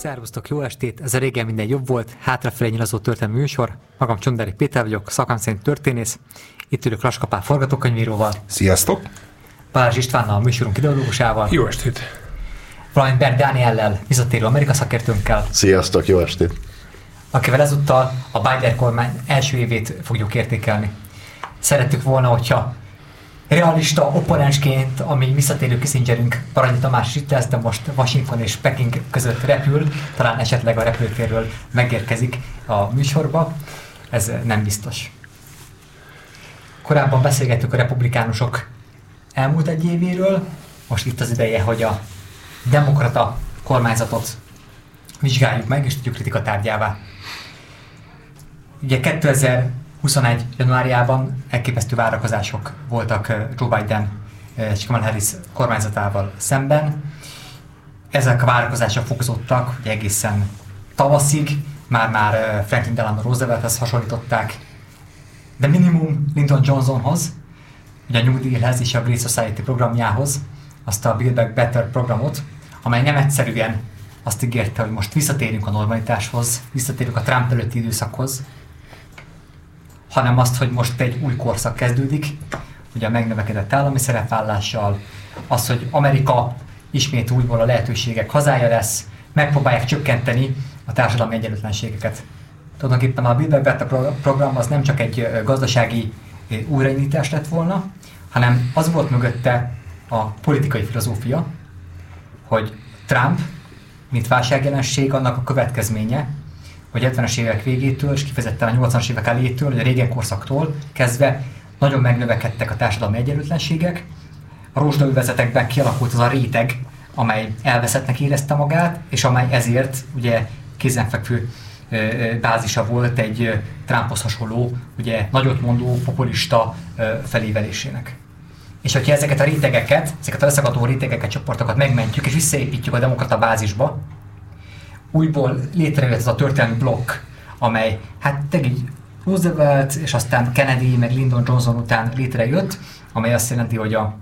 Szervusztok, jó estét! Ez a régen minden jobb volt, hátrafelé nyilazó történelmi műsor. Magam Csonderi Péter vagyok, szakám szerint történész. Itt ülök Laskapá forgatókönyvíróval. Sziasztok! Balázs Istvánnal, a műsorunk ideológusával. Jó estét! Valamint Bernd Dániellel, visszatérő Amerika szakértőnkkel. Sziasztok, jó estét! Akivel ezúttal a Biden kormány első évét fogjuk értékelni. Szerettük volna, hogyha realista opponensként, ami visszatérő Kissingerünk Paranyi Tamás itt lesz, de most Washington és Peking között repül, talán esetleg a repülőtérről megérkezik a műsorba. Ez nem biztos. Korábban beszélgettük a republikánusok elmúlt egy évéről, most itt az ideje, hogy a demokrata kormányzatot vizsgáljuk meg, és tudjuk kritika tárgyává. Ugye 2000 21 januárjában elképesztő várakozások voltak Joe Biden és Kamala Harris kormányzatával szemben. Ezek a várakozások fokozottak, hogy egészen tavaszig, már-már Franklin Delano Roosevelthez hasonlították, de minimum Lyndon Johnsonhoz, ugye a New Dealhez és a Great Society programjához, azt a Build Back Better programot, amely nem egyszerűen azt ígérte, hogy most visszatérünk a normalitáshoz, visszatérünk a Trump előtti időszakhoz, hanem azt, hogy most egy új korszak kezdődik, ugye a megnövekedett állami szerepvállással, az, hogy Amerika ismét újból a lehetőségek hazája lesz, megpróbálják csökkenteni a társadalmi egyenlőtlenségeket. Tulajdonképpen a Build Back program az nem csak egy gazdasági újraindítás lett volna, hanem az volt mögötte a politikai filozófia, hogy Trump, mint válságjelenség, annak a következménye, hogy 70-es évek végétől, és kifejezetten a 80-as évek elétől, vagy a régen korszaktól kezdve nagyon megnövekedtek a társadalmi egyenlőtlenségek. A rózsdaövezetekben kialakult az a réteg, amely elveszettnek érezte magát, és amely ezért ugye kézenfekvő bázisa volt egy Trumphoz hasonló, ugye nagyot mondó populista felévelésének. És hogyha ezeket a rétegeket, ezeket a leszakadó rétegeket, csoportokat megmentjük és visszaépítjük a demokrata bázisba, újból létrejött ez a történelmi blokk, amely hát tényleg Roosevelt és aztán Kennedy, meg Lyndon Johnson után létrejött, amely azt jelenti, hogy a,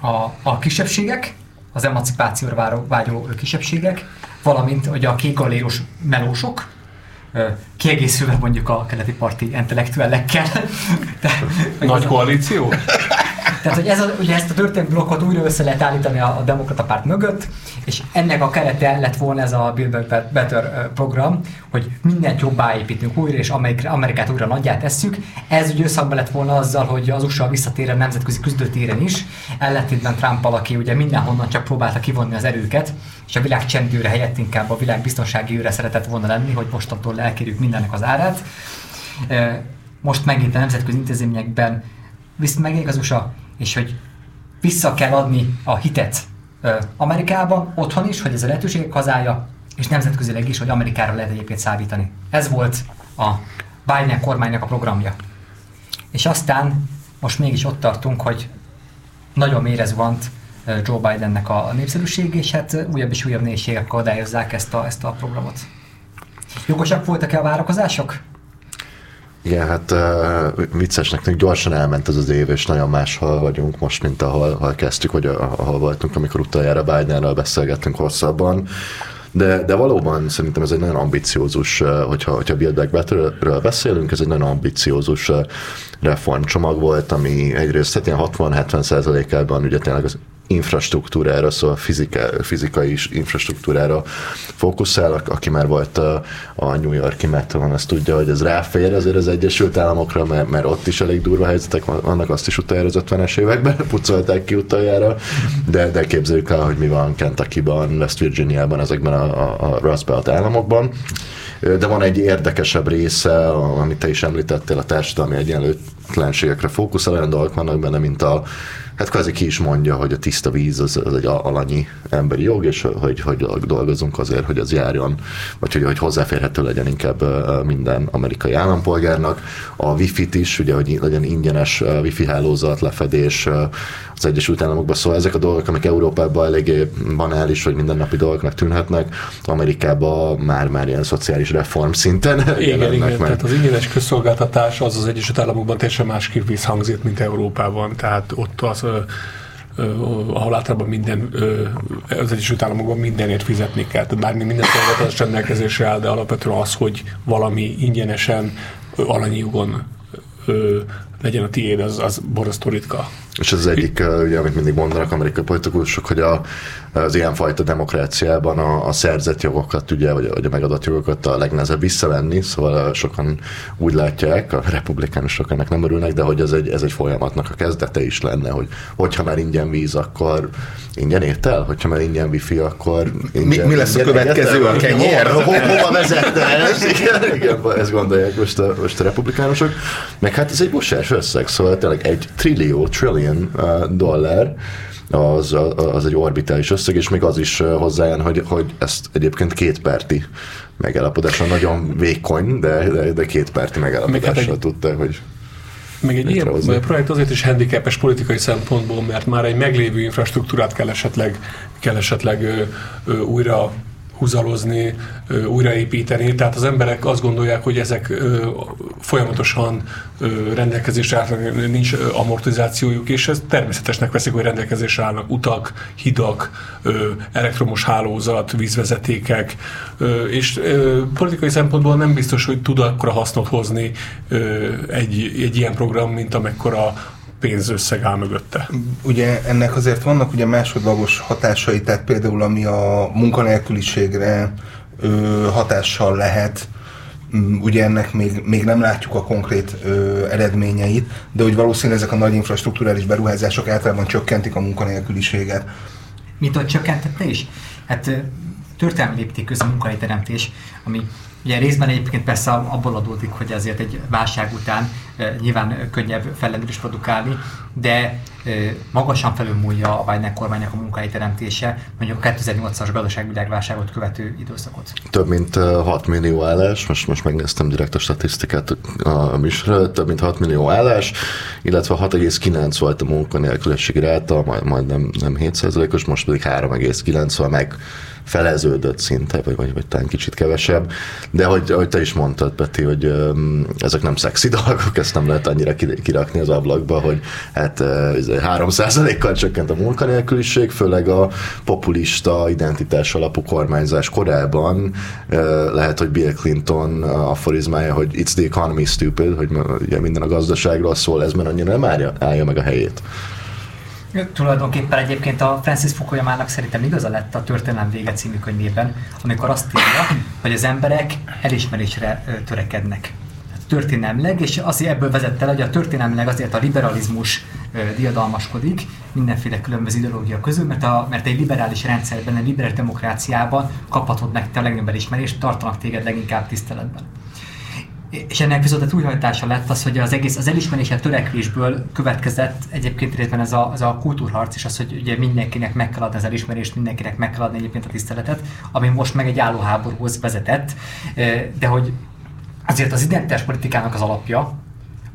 a, a kisebbségek, az emancipációra vágyó kisebbségek, valamint hogy a kékgaléros melósok, kiegészülve mondjuk a keleti parti intellektuellekkel. Nagy koalíció? Tehát, hogy ez a, ugye ezt a történelmi blokkot újra össze lehet állítani a, a demokrata párt mögött, és ennek a kerete lett volna ez a Build Back Better program, hogy mindent jobbá építünk újra, és Amerikát újra nagyját tesszük. Ez ugye összhangban lett volna azzal, hogy az USA visszatér a nemzetközi küzdőtéren is, ellentétben Trump aki ugye mindenhonnan csak próbálta kivonni az erőket, és a világ csendőre helyett inkább a világ biztonsági őre szeretett volna lenni, hogy mostantól elkérjük mindennek az árát. Most megint a nemzetközi intézményekben visz megint az USA, és hogy vissza kell adni a hitet Amerikában, otthon is, hogy ez a lehetőségek hazája, és nemzetközileg is, hogy Amerikára lehet egyébként szállítani. Ez volt a Biden kormánynak a programja. És aztán most mégis ott tartunk, hogy nagyon mérezvant Joe Bidennek a népszerűség, és hát újabb és újabb nehézségek akadályozzák ezt a, ezt a programot. Jogosak voltak-e a várakozások? Igen, hát uh, viccesnek gyorsan elment ez az év, és nagyon máshol vagyunk most, mint ahol, ahol kezdtük, vagy ahol voltunk, amikor utoljára Bidenről beszélgettünk hosszabban. De, de valóban szerintem ez egy nagyon ambiciózus, hogyha, hogyha Build Back Betterről beszélünk, ez egy nagyon ambiciózus reformcsomag volt, ami egyrészt hát ilyen 60-70 százalékában ugye tényleg az infrastruktúrára, szóval fizika, fizikai infrastruktúrára fókuszál, aki már volt a, a New Yorki metron, azt tudja, hogy ez ráfér azért az Egyesült Államokra, mert, mert ott is elég durva helyzetek vannak, azt is utoljára az 50-es években pucolták ki utoljára, de, de képzeljük el, hogy mi van Kentucky-ban, West Virginia-ban, ezekben a, a, a Rust Belt államokban. De van egy érdekesebb része, amit te is említettél, a társadalmi egyenlőtlenségekre fókuszál, olyan dolgok vannak benne, mint a hát kvázi ki is mondja, hogy a tiszta víz az, az egy alanyi emberi jog, és hogy, hogy dolgozunk azért, hogy az járjon, vagy hogy, hogy hozzáférhető legyen inkább minden amerikai állampolgárnak. A wifi-t is, ugye, hogy legyen ingyenes wifi hálózat, lefedés az Egyesült Államokban, szóval ezek a dolgok, amik Európában eléggé banális, vagy mindennapi dolgoknak tűnhetnek, Amerikában már-már ilyen szociális reform szinten Igen, igen, meg. tehát az ingyenes közszolgáltatás az az Egyesült Államokban teljesen másképp visszhangzik, mint Európában, tehát ott az ahol általában minden, az Egyesült Államokban mindenért fizetni kell. Tehát bármi minden szolgáltatás rendelkezésre áll, de alapvetően az, hogy valami ingyenesen, alanyi jogon legyen a tiéd, az, az borzasztó ritka. És ez az egyik, ugye, amit mindig mondanak amerikai politikusok, hogy a, az ilyenfajta demokráciában a, a szerzett jogokat, ugye, vagy, vagy a megadott jogokat a legnehezebb visszavenni, szóval sokan úgy látják, a republikánusok ennek nem örülnek, de hogy ez egy, ez egy folyamatnak a kezdete is lenne, hogy hogyha már ingyen víz, akkor ingyen étel, hogyha már ingyen wifi, akkor ingyen, mi, mi lesz a következő a kenyér? Hova, hova vezette ez? Igen, igen, ezt gondolják most a, most a republikánusok. Meg hát ez egy bosás összeg, szóval tényleg egy trillió, trillion uh, dollár, az, az egy orbitális összeg, és még az is hozzájön, hogy, hogy ezt egyébként két perti megállapodással nagyon vékony, de, de, de két perti megállapodással hát tudta, hogy még egy ilyen projekt azért is handicapes politikai szempontból, mert már egy meglévő infrastruktúrát kell esetleg, kell esetleg ö, ö, újra húzalozni, újraépíteni. Tehát az emberek azt gondolják, hogy ezek folyamatosan rendelkezésre állnak, nincs amortizációjuk, és ez természetesnek veszik, hogy rendelkezésre állnak utak, hidak, elektromos hálózat, vízvezetékek, és politikai szempontból nem biztos, hogy tud akkora hasznot hozni egy, egy ilyen program, mint amekkora pénzösszeg áll mögötte. Ugye ennek azért vannak ugye másodlagos hatásai, tehát például ami a munkanélküliségre ö, hatással lehet, ugye ennek még, még nem látjuk a konkrét ö, eredményeit, de hogy valószínűleg ezek a nagy infrastruktúrális beruházások általában csökkentik a munkanélküliséget. Mint hogy csökkentette is? Hát történelmi léptékű a munkahelyteremtés, ami Ugye részben egyébként persze abból adódik, hogy azért egy válság után nyilván könnyebb fellendülés produkálni, de magasan felülmúlja a Biden kormánynak a munkahelyteremtése, mondjuk a 2008-as gazdaságvilágválságot követő időszakot. Több mint 6 millió állás, most, most megnéztem direkt a statisztikát a műsorra, több mint 6 millió állás, illetve 6,9 volt a munkanélküliség ráta, majd, majd nem, nem 7%-os, most pedig 3,9, szóval meg feleződött szinte, vagy, vagy, vagy talán kicsit kevesebb, de hogy, hogy te is mondtad, Peti, hogy um, ezek nem szexi dolgok, ezt nem lehet annyira kirakni az ablakba, hogy hát uh, 3%-kal csökkent a munkanélküliség, főleg a populista identitás alapú kormányzás korában uh, lehet, hogy Bill Clinton aforizmája, hogy it's the economy stupid, hogy ugye minden a gazdaságról szól, ez már annyira nem állja, állja meg a helyét. Tulajdonképpen egyébként a Francis Fukuyama-nak szerintem igaza lett a Történelem vége című könyvében, amikor azt írja, hogy az emberek elismerésre törekednek történelmileg, és azért ebből vezette le, hogy a történelmileg azért a liberalizmus diadalmaskodik mindenféle különböző ideológia közül, mert, a, mert egy liberális rendszerben, egy liberális demokráciában kaphatod meg te a legnagyobb elismerést, tartanak téged leginkább tiszteletben. És ennek viszont a túlhajtása lett az, hogy az egész az elismerése törekvésből következett egyébként részben ez a, ez a kultúrharc, és az, hogy ugye mindenkinek meg kell adni az elismerést, mindenkinek meg kell adni egyébként a tiszteletet, ami most meg egy állóháborúhoz vezetett, de hogy azért az identitás politikának az alapja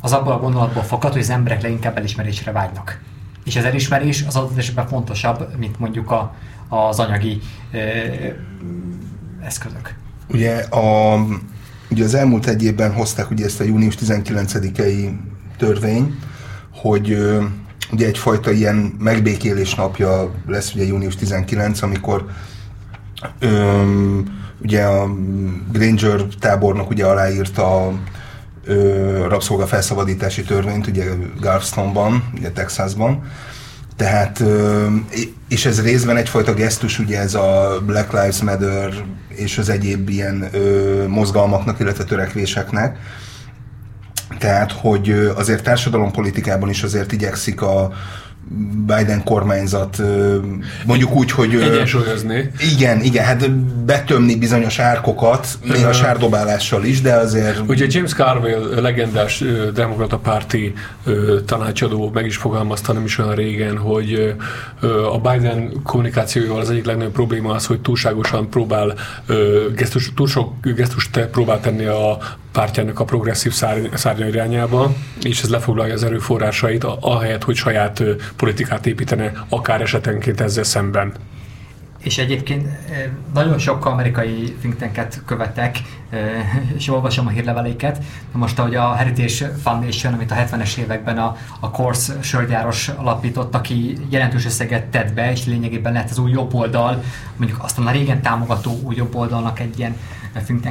az abból a gondolatból fakad, hogy az emberek leginkább elismerésre vágynak. És az elismerés az adott esetben fontosabb, mint mondjuk a, az anyagi ö, eszközök. Ugye a Ugye az elmúlt egy évben hozták ugye ezt a június 19-i törvény, hogy ugye egyfajta ilyen megbékélés napja lesz ugye június 19, amikor öm, ugye a Granger tábornok ugye aláírta a rabszolga felszabadítási törvényt ugye Galvestonban, ugye Texasban, tehát, és ez részben egyfajta gesztus, ugye ez a Black Lives Matter és az egyéb ilyen mozgalmaknak, illetve törekvéseknek. Tehát, hogy azért társadalompolitikában is azért igyekszik a, Biden kormányzat mondjuk úgy, hogy... Egyensúlyozni. Igen, igen, hát betömni bizonyos árkokat, még a sárdobálással is, de azért... Ugye James Carville, legendás demokrata párti tanácsadó meg is fogalmazta nem is olyan régen, hogy a Biden kommunikációjával az egyik legnagyobb probléma az, hogy túlságosan próbál gesztus, túl sok gesztust próbál tenni a pártjának a progresszív szárnya irányába, és ez lefoglalja az erőforrásait, ahelyett, hogy saját politikát építene, akár esetenként ezzel szemben. és egyébként nagyon sok amerikai think követek, és olvasom a hírleveléket. Most, ahogy a Heritage Foundation, amit a 70-es években a, a Course sörgyáros alapított, aki jelentős összeget tett be, és lényegében lehet az új jobb oldal, mondjuk azt a régen támogató új jobb oldalnak egy ilyen think.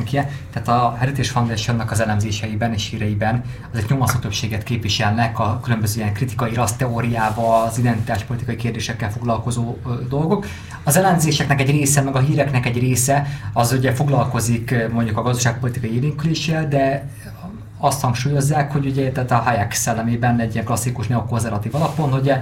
Tehát a Heritage Foundationnak az elemzéseiben és híreiben azok nyomasztó többséget képviselnek a különböző ilyen kritikai rassz teóriával, az identitáspolitikai kérdésekkel foglalkozó dolgok. Az elemzéseknek egy része, meg a híreknek egy része az ugye foglalkozik mondjuk a gazdaságpolitikai élénküléssel, de azt hangsúlyozzák, hogy ugye tehát a Hayek szellemében egy ilyen klasszikus neokonzervatív alapon, hogy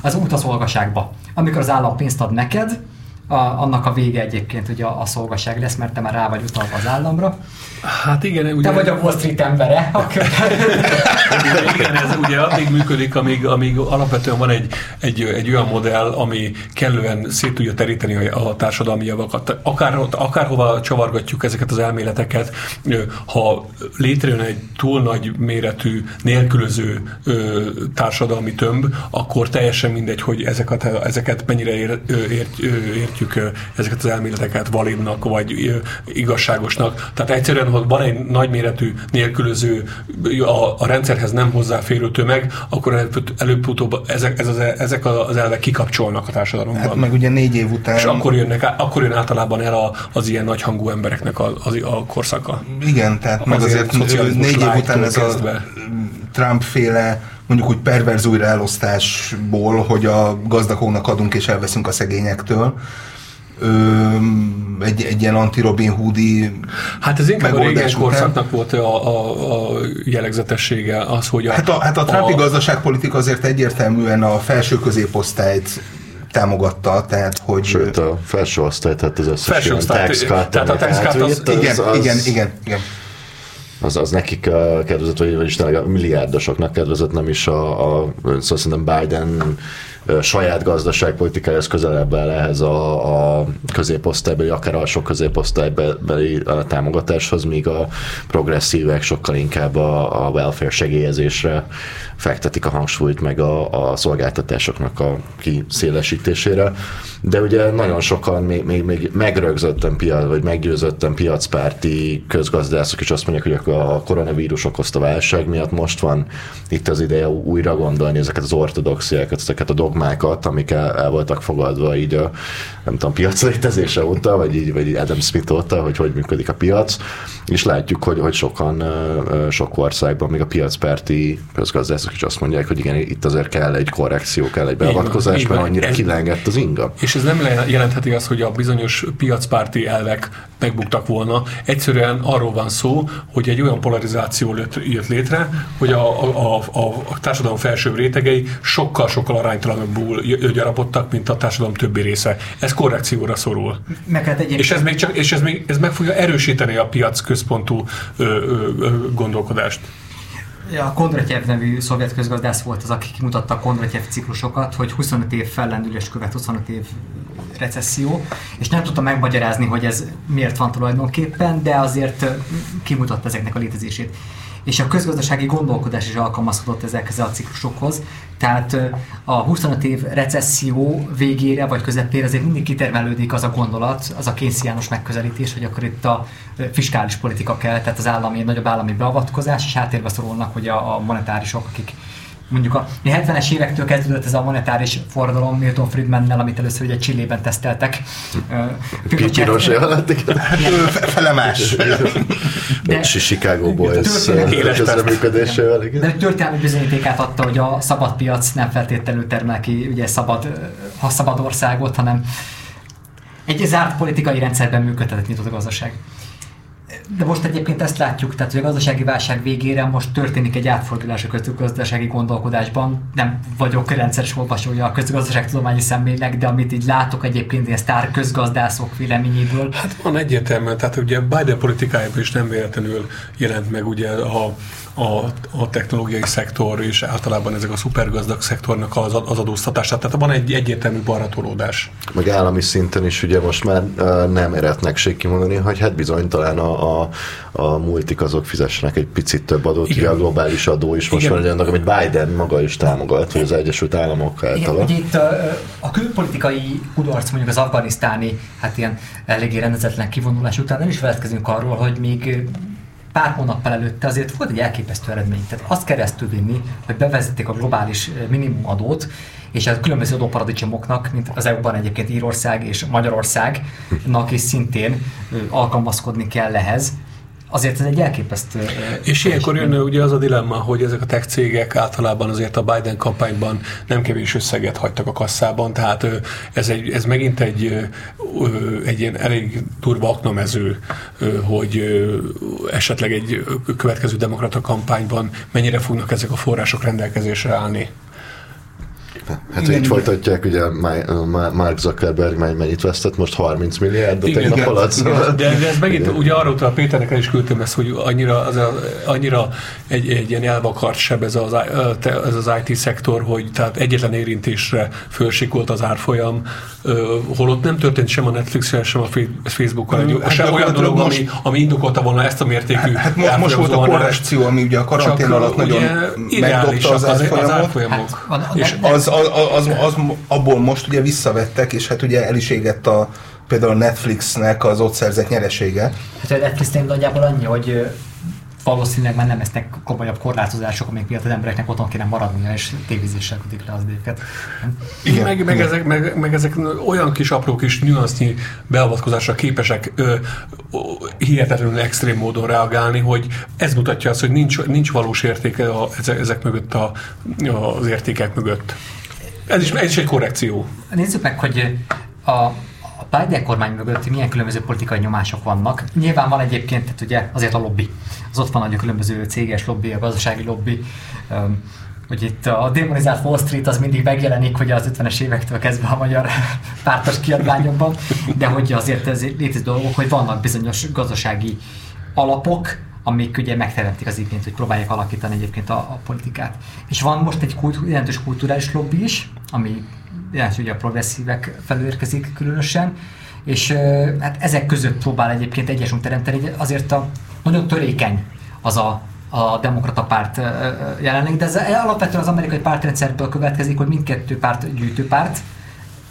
az út a szolgaságba. Amikor az állam pénzt ad neked, a, annak a vége egyébként ugye a, a szolgaság lesz, mert te már rá vagy utalva az államra. Hát igen, ugye... Te vagy a Wall Street embere. igen, ez ugye addig működik, amíg, amíg alapvetően van egy, egy, egy olyan modell, ami kellően szét tudja teríteni a, társadalmi javakat. Akár, akárhova csavargatjuk ezeket az elméleteket, ha létrejön egy túl nagy méretű, nélkülöző társadalmi tömb, akkor teljesen mindegy, hogy ezeket, ezeket mennyire ér, ért, értjük ezeket az elméleteket validnak, vagy igazságosnak. Tehát egyszerűen ha van egy nagyméretű nélkülöző, a, a rendszerhez nem hozzáférő tömeg, akkor előbb-utóbb ezek, ez az, ezek az elvek kikapcsolnak a társadalomban. Hát meg ugye négy év után... És akkor, jönnek, akkor jön általában el a, az ilyen nagyhangú embereknek a, a, a korszaka. Igen, tehát meg azért, azért négy év után ez kezdve. a Trump-féle mondjuk úgy perverz újraelosztásból, hogy a gazdagoknak adunk és elveszünk a szegényektől, ö, egy, egy ilyen anti-Robin Hoodi Hát ez inkább a régen korszaknak volt a, a, a jellegzetessége az, hogy a... Hát a, hát a Trumpi a... gazdaságpolitika azért egyértelműen a felső középosztályt támogatta, tehát hogy... Sőt, a felső osztály, tehát az összes felső osztály, tax cut, tehát a tax cut az, az, igen, az, igen, igen, igen. Az, az nekik kedvezett, vagy, vagyis a milliárdosoknak kedvezett, nem is a, a szóval szerintem Biden saját gazdaságpolitikájához közelebb áll ehhez a, a középosztálybeli, akár alsó középosztálybeli támogatáshoz, míg a progresszívek sokkal inkább a, a welfare segélyezésre fektetik a hangsúlyt, meg a, a szolgáltatásoknak a kiszélesítésére. De ugye nagyon sokan még, még, még megrögzötten piac, vagy meggyőzötten piacpárti közgazdászok is azt mondják, hogy a koronavírus okozta válság miatt most van itt az ideje újra gondolni ezeket az ortodoxiákat, ezeket a dogmákat, amik el, el voltak fogadva így a nem tudom, piac létezése óta, vagy így, vagy Adam Smith óta, hogy hogy működik a piac, és látjuk, hogy, hogy sokan, sok országban, még a piacpárti közgazdászok is azt mondják, hogy igen, itt azért kell egy korrekció, kell egy beavatkozás, mert annyira kilengett az inga. És ez nem jelentheti azt, hogy a bizonyos piacpárti elvek megbuktak volna. Egyszerűen arról van szó, hogy egy olyan polarizáció jött létre, hogy a, a, a, a társadalom felsőbb rétegei sokkal-sokkal aránytalanabbul gyarapodtak, mint a társadalom többi része. Ez korrekcióra szorul. Meg hát és ez még csak, és ez, még, ez meg fogja erősíteni a piac központú ö, ö, ö, gondolkodást. A Kondratyev nevű szovjet közgazdász volt az, aki kimutatta a Kondratyev ciklusokat, hogy 25 év fellendülés követ 25 év recesszió, és nem tudta megmagyarázni, hogy ez miért van tulajdonképpen, de azért kimutatta ezeknek a létezését és a közgazdasági gondolkodás is alkalmazkodott ezekhez a ciklusokhoz. Tehát a 25 év recesszió végére vagy közepére azért mindig kitermelődik az a gondolat, az a kénsziános megközelítés, hogy akkor itt a fiskális politika kell, tehát az állami, nagyobb állami beavatkozás, és háttérbe szorulnak hogy a, monetárisok, akik mondjuk a 70-es évektől kezdődött ez a monetáris forradalom Milton Friedmannel, amit először ugye Csillében teszteltek. Piros Hát felemás. De Chicago Boys közreműködésével. De történelmi bizonyítékát adta, hogy a szabad piac nem feltétlenül termel ki ugye szabad, ha szabad országot, hanem egy zárt politikai rendszerben működtetett nyitott a gazdaság. De most egyébként ezt látjuk, tehát hogy a gazdasági válság végére most történik egy átfordulás a közgazdasági gondolkodásban. Nem vagyok rendszeres olvasója a közgazdaságtudományi szemlének, de amit így látok egyébként ilyen sztár közgazdászok véleményéből. Hát van egyértelműen, tehát ugye Biden politikájában is nem véletlenül jelent meg ugye a a, a technológiai szektor és általában ezek a szupergazdag szektornak az, az adóztatását. Tehát van egy egyértelmű baratolódás. Meg állami szinten is ugye most már nem eretnekség kimondani, hogy hát bizony talán a, a, a multik azok fizessenek egy picit több adót, Igen. ugye a globális adó is most Igen. van annak, amit Biden maga is támogat, vagy az Egyesült Államok által. Igen, itt a, a külpolitikai kudarc mondjuk az afganisztáni, hát ilyen eléggé rendezetlen kivonulás után nem is feledkezünk arról, hogy még pár hónappal előtte azért volt egy elképesztő eredmény. Tehát azt keresztül vinni, hogy bevezették a globális minimumadót, és a különböző adóparadicsomoknak, mint az EU-ban egyébként Írország és Magyarországnak is szintén alkalmazkodni kell ehhez, azért ez egy elképesztő... És ilyenkor jön ugye az a dilemma, hogy ezek a tech cégek általában azért a Biden kampányban nem kevés összeget hagytak a kasszában, tehát ez, egy, ez megint egy, egy ilyen elég durva aknamező, hogy esetleg egy következő demokrata kampányban mennyire fognak ezek a források rendelkezésre állni. Hát igen, így folytatják, ugye Mark Zuckerberg mennyit vesztett, most 30 milliárd, de tegnap alatt. Szóval. De, de ez megint, igen. ugye arról a Péternek el is küldtem ezt, hogy annyira, az a, annyira egy, egy ilyen elvakart seb ez az, ez az IT szektor, hogy tehát egyetlen érintésre fölsikolt az árfolyam, holott nem történt sem a Netflix, sem a Facebook-kal egy, hát sem olyan dolog, most, ami, ami indokolta volna ezt a mértékű Hát, hát most volt a korrekció, ami ugye a karantén alatt nagyon megdobta az, árfolyamot. Az árfolyamok. Hát, és az, az, az, az, abból most ugye visszavettek, és hát ugye el is égett a, például a Netflixnek az ott szerzett nyeresége. Hát a Netflixnél nagyjából annyi, hogy valószínűleg már nem lesznek komolyabb korlátozások, amik miatt az embereknek otthon kéne maradnia, és tévézéssel kötik le az őket. Igen, meg, meg, ezek, meg, meg ezek olyan kis apró kis nüansznyi beavatkozásra képesek ö, ö, hihetetlenül extrém módon reagálni, hogy ez mutatja azt, hogy nincs, nincs valós értéke a, ezek, ezek mögött a, az értékek mögött. Ez is, ez is egy korrekció. Nézzük meg, hogy a, a Biden kormány mögött milyen különböző politikai nyomások vannak. Nyilván van egyébként, tehát ugye azért a lobby. Az ott van a különböző céges lobby, a gazdasági lobby, um, hogy itt a demonizált Wall Street az mindig megjelenik, hogy az 50-es évektől kezdve a magyar pártos kiadványokban, de hogy azért ez létező dolgok, hogy vannak bizonyos gazdasági alapok, amik ugye megteremtik az igényt, hogy próbálják alakítani egyébként a, a politikát. És van most egy kult, jelentős kulturális lobby is, ami jelentős ugye a progresszívek felől érkezik különösen, és hát ezek között próbál egyébként egyesült teremteni, azért a nagyon törékeny az a, a demokrata párt jelenleg, de ez alapvetően az amerikai pártrendszerből következik, hogy mindkettő párt gyűjtőpárt,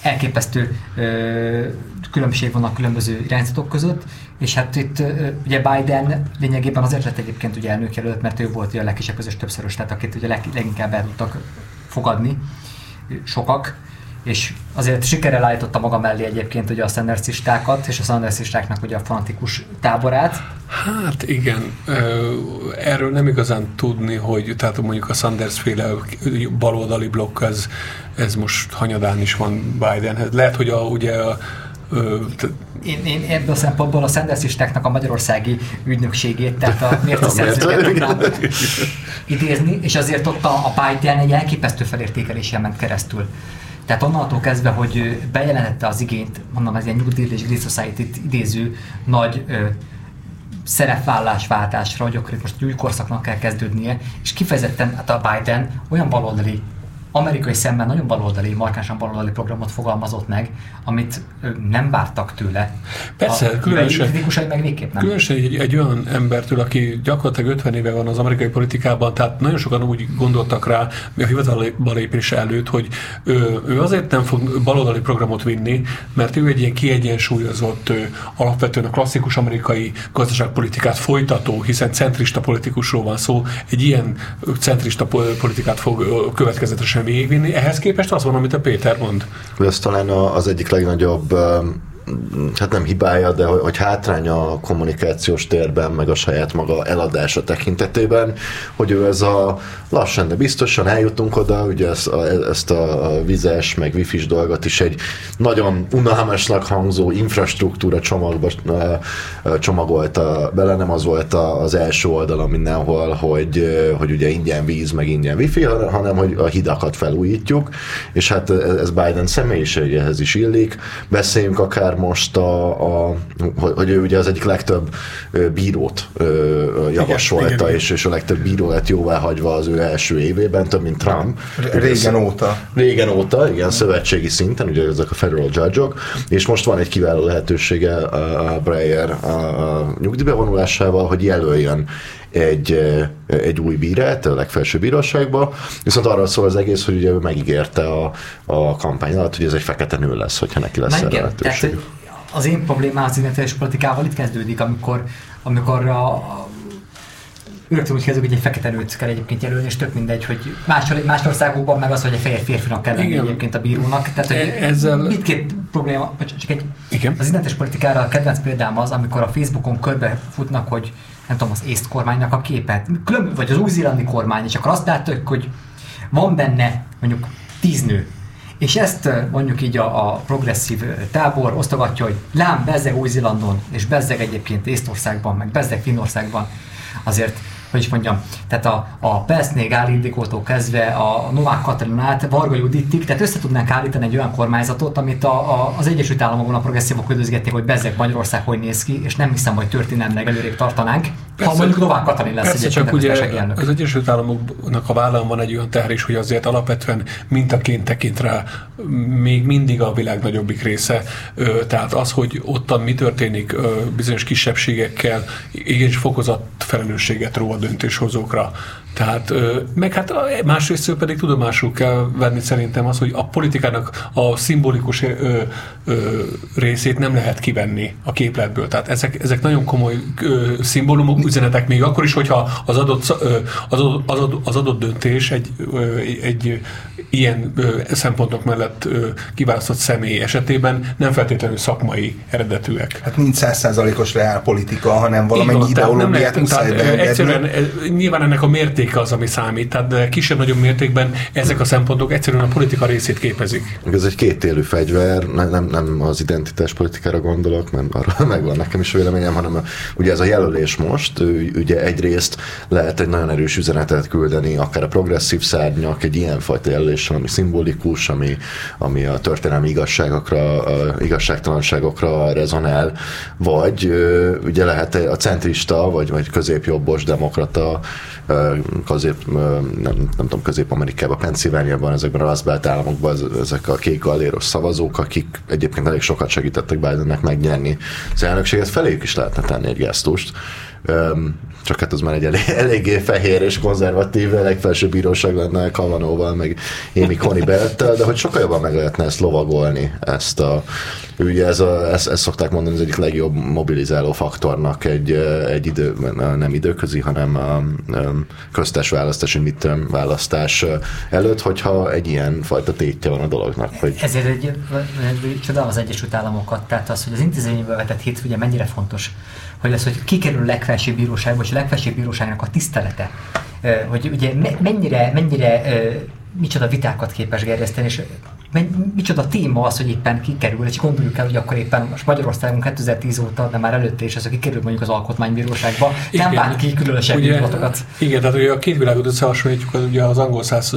elképesztő ö, különbség van a különböző irányzatok között, és hát itt ugye Biden lényegében azért lett egyébként ugye elnökjelölt, mert ő volt a legkisebb közös többszörös, tehát akit ugye leg, leginkább el tudtak fogadni sokak, és azért sikerrel állította maga mellé egyébként ugye a Sandersistákat, és a Sandersistáknak ugye a fanatikus táborát. Hát igen, erről nem igazán tudni, hogy tehát mondjuk a Sanders féle baloldali blokk, ez, ez most hanyadán is van Bidenhez. Lehet, hogy a, ugye a, én, én ebből a szempontból a Sandersistáknak a magyarországi ügynökségét, tehát a mérceszerzőket tudnám idézni, és azért ott a, a Biden egy elképesztő felértékelésen ment keresztül. Tehát onnantól kezdve, hogy bejelentette az igényt, mondom, ez ilyen New Deal és Great society idéző nagy ö, szerepvállásváltásra, hogy akkor itt most új korszaknak kell kezdődnie, és kifejezetten hát a Biden olyan baloldali amerikai szemben nagyon baloldali, markánsan baloldali programot fogalmazott meg, amit nem vártak tőle. Persze, a, különösen, kritikusai meg végképp nem. Különösen egy, egy olyan embertől, aki gyakorlatilag 50 éve van az amerikai politikában, tehát nagyon sokan úgy gondoltak rá, a hivatalba lépése előtt, hogy ő, ő azért nem fog baloldali programot vinni, mert ő egy ilyen kiegyensúlyozott, alapvetően a klasszikus amerikai gazdaságpolitikát folytató, hiszen centrista politikusról van szó, egy ilyen centrista politikát fog következetesen végigvinni. Ehhez képest az van, amit a Péter mond. Ez talán az egyik legnagyobb hát nem hibája, de hogy, hogy hátránya a kommunikációs térben, meg a saját maga eladása tekintetében, hogy ő ez a lassan, de biztosan eljutunk oda, ugye ezt a, ezt a vizes, meg wifi dolgot is egy nagyon unalmasnak hangzó infrastruktúra csomagba csomagolta bele, nem az volt az első oldalon mindenhol, hogy, hogy ugye ingyen víz, meg ingyen wifi, hanem hogy a hidakat felújítjuk, és hát ez Biden személyiségéhez is illik. Beszéljünk akár most a, a hogy ő ugye az egyik legtöbb bírót javasolta, igen, igen, és, és a legtöbb bíró lett jóvá hagyva az ő első évében, több mint Trump. Régen óta. Régen óta, igen, szövetségi szinten, ugye ezek a federal judge-ok, és most van egy kiváló lehetősége a Breyer a, a nyugdíjbevonulásával, hogy jelöljön egy, egy új bírát a legfelsőbb bíróságba, viszont arról szól az egész, hogy ugye ő megígérte a, a kampány alatt, hogy ez egy fekete nő lesz, hogyha neki lesz erre lehetőség. Az én problémám az identitális politikával itt kezdődik, amikor, amikor a, rögtön úgy kezdődik, hogy egy fekete nőt kell egyébként jelölni, és tök mindegy, hogy más, más országokban meg az, hogy egy fehér férfinak kell lenni egyébként a bírónak. Tehát, hogy e- ezzel... mindkét probléma, csak egy, Igen. az identitális politikára a kedvenc példám az, amikor a Facebookon körbe futnak, hogy nem tudom, az észt kormánynak a képet, külön, vagy az új-zélandi kormány, és akkor azt látjuk, hogy van benne mondjuk tíz nő, és ezt mondjuk így a, a progresszív tábor osztogatja, hogy lám bezzeg Új-Zélandon, és bezzeg egyébként Észtországban, meg bezzeg Finnországban, azért hogy is mondjam, tehát a, a Peszné Gálindikótól kezdve a Novák Katalinát, Varga Judittig, tehát össze tudnánk állítani egy olyan kormányzatot, amit a, a, az Egyesült Államokban a progresszívok üdvözgették, hogy bezzeg Magyarország hogy néz ki, és nem hiszem, hogy történelmileg előrébb tartanánk. Persze, ha mondjuk Novák Katalin lesz persze, csak ugye az Egyesült Államoknak a vállán van egy olyan teher is, hogy azért alapvetően mintaként tekint rá még mindig a világ nagyobbik része. Tehát az, hogy ottan mi történik bizonyos kisebbségekkel, igenis fokozat felelősséget ró a döntéshozókra. Tehát, meg hát másrészt pedig tudomásul kell venni szerintem az, hogy a politikának a szimbolikus ö, ö, részét nem lehet kivenni a képletből. Tehát ezek, ezek nagyon komoly ö, szimbólumok, üzenetek még akkor is, hogyha az adott, ö, az adott, az adott, az adott döntés egy, ö, egy ilyen ö, szempontok mellett ö, kiválasztott személy esetében nem feltétlenül szakmai eredetűek. Hát nincs százszázalékos reálpolitika, hanem valamennyi ideológiát muszáj tehát, egyszerűen, Nyilván ennek a mérték mértéke az, ami számít. Tehát kisebb-nagyobb mértékben ezek a szempontok egyszerűen a politika részét képezik. Ez egy kétélű fegyver, nem, nem, az identitás politikára gondolok, mert arra megvan nekem is a véleményem, hanem a, ugye ez a jelölés most, ugye egyrészt lehet egy nagyon erős üzenetet küldeni, akár a progresszív szárnyak egy ilyenfajta jelöléssel, ami szimbolikus, ami, ami a történelmi igazságokra, a igazságtalanságokra rezonál, vagy ugye lehet a centrista, vagy, vagy középjobbos demokrata közép, nem, nem tudom, Közép-Amerikában, Pennsylvániában, ezekben a Rust Belt államokban ezek a kék galéros szavazók, akik egyébként elég sokat segítettek Bidennek megnyerni az elnökséget, feléjük is lehetne tenni egy gesztust csak hát az már egy elég, eléggé fehér és konzervatív legfelsőbb bíróság lenne Kavanóval, meg Amy Coney Bellettel, de hogy sokkal jobban meg lehetne ezt lovagolni, ezt a ugye ez a, ezt, ezt szokták mondani, az egyik legjobb mobilizáló faktornak egy, egy idő, nem időközi, hanem a, köztes választás, midterm választás előtt, hogyha egy ilyen fajta tétje van a dolognak. Hogy... Ezért egy, egy, csodálom az Egyesült Államokat, tehát az, hogy az intézményből vetett hit ugye mennyire fontos hogy lesz, hogy kikerül a legfelsőbb bíróságba, és a legfelsőbb bíróságnak a tisztelete, hogy ugye mennyire, mennyire micsoda vitákat képes gerjeszteni, és micsoda téma az, hogy éppen kikerül, és gondoljuk el, hogy akkor éppen most Magyarországon 2010 óta, de már előtte is ez, hogy kikerül mondjuk az alkotmánybíróságba, igen, nem vált ki különösebb ugye, Igen, tehát ugye a két világot összehasonlítjuk, az, ugye az angol száz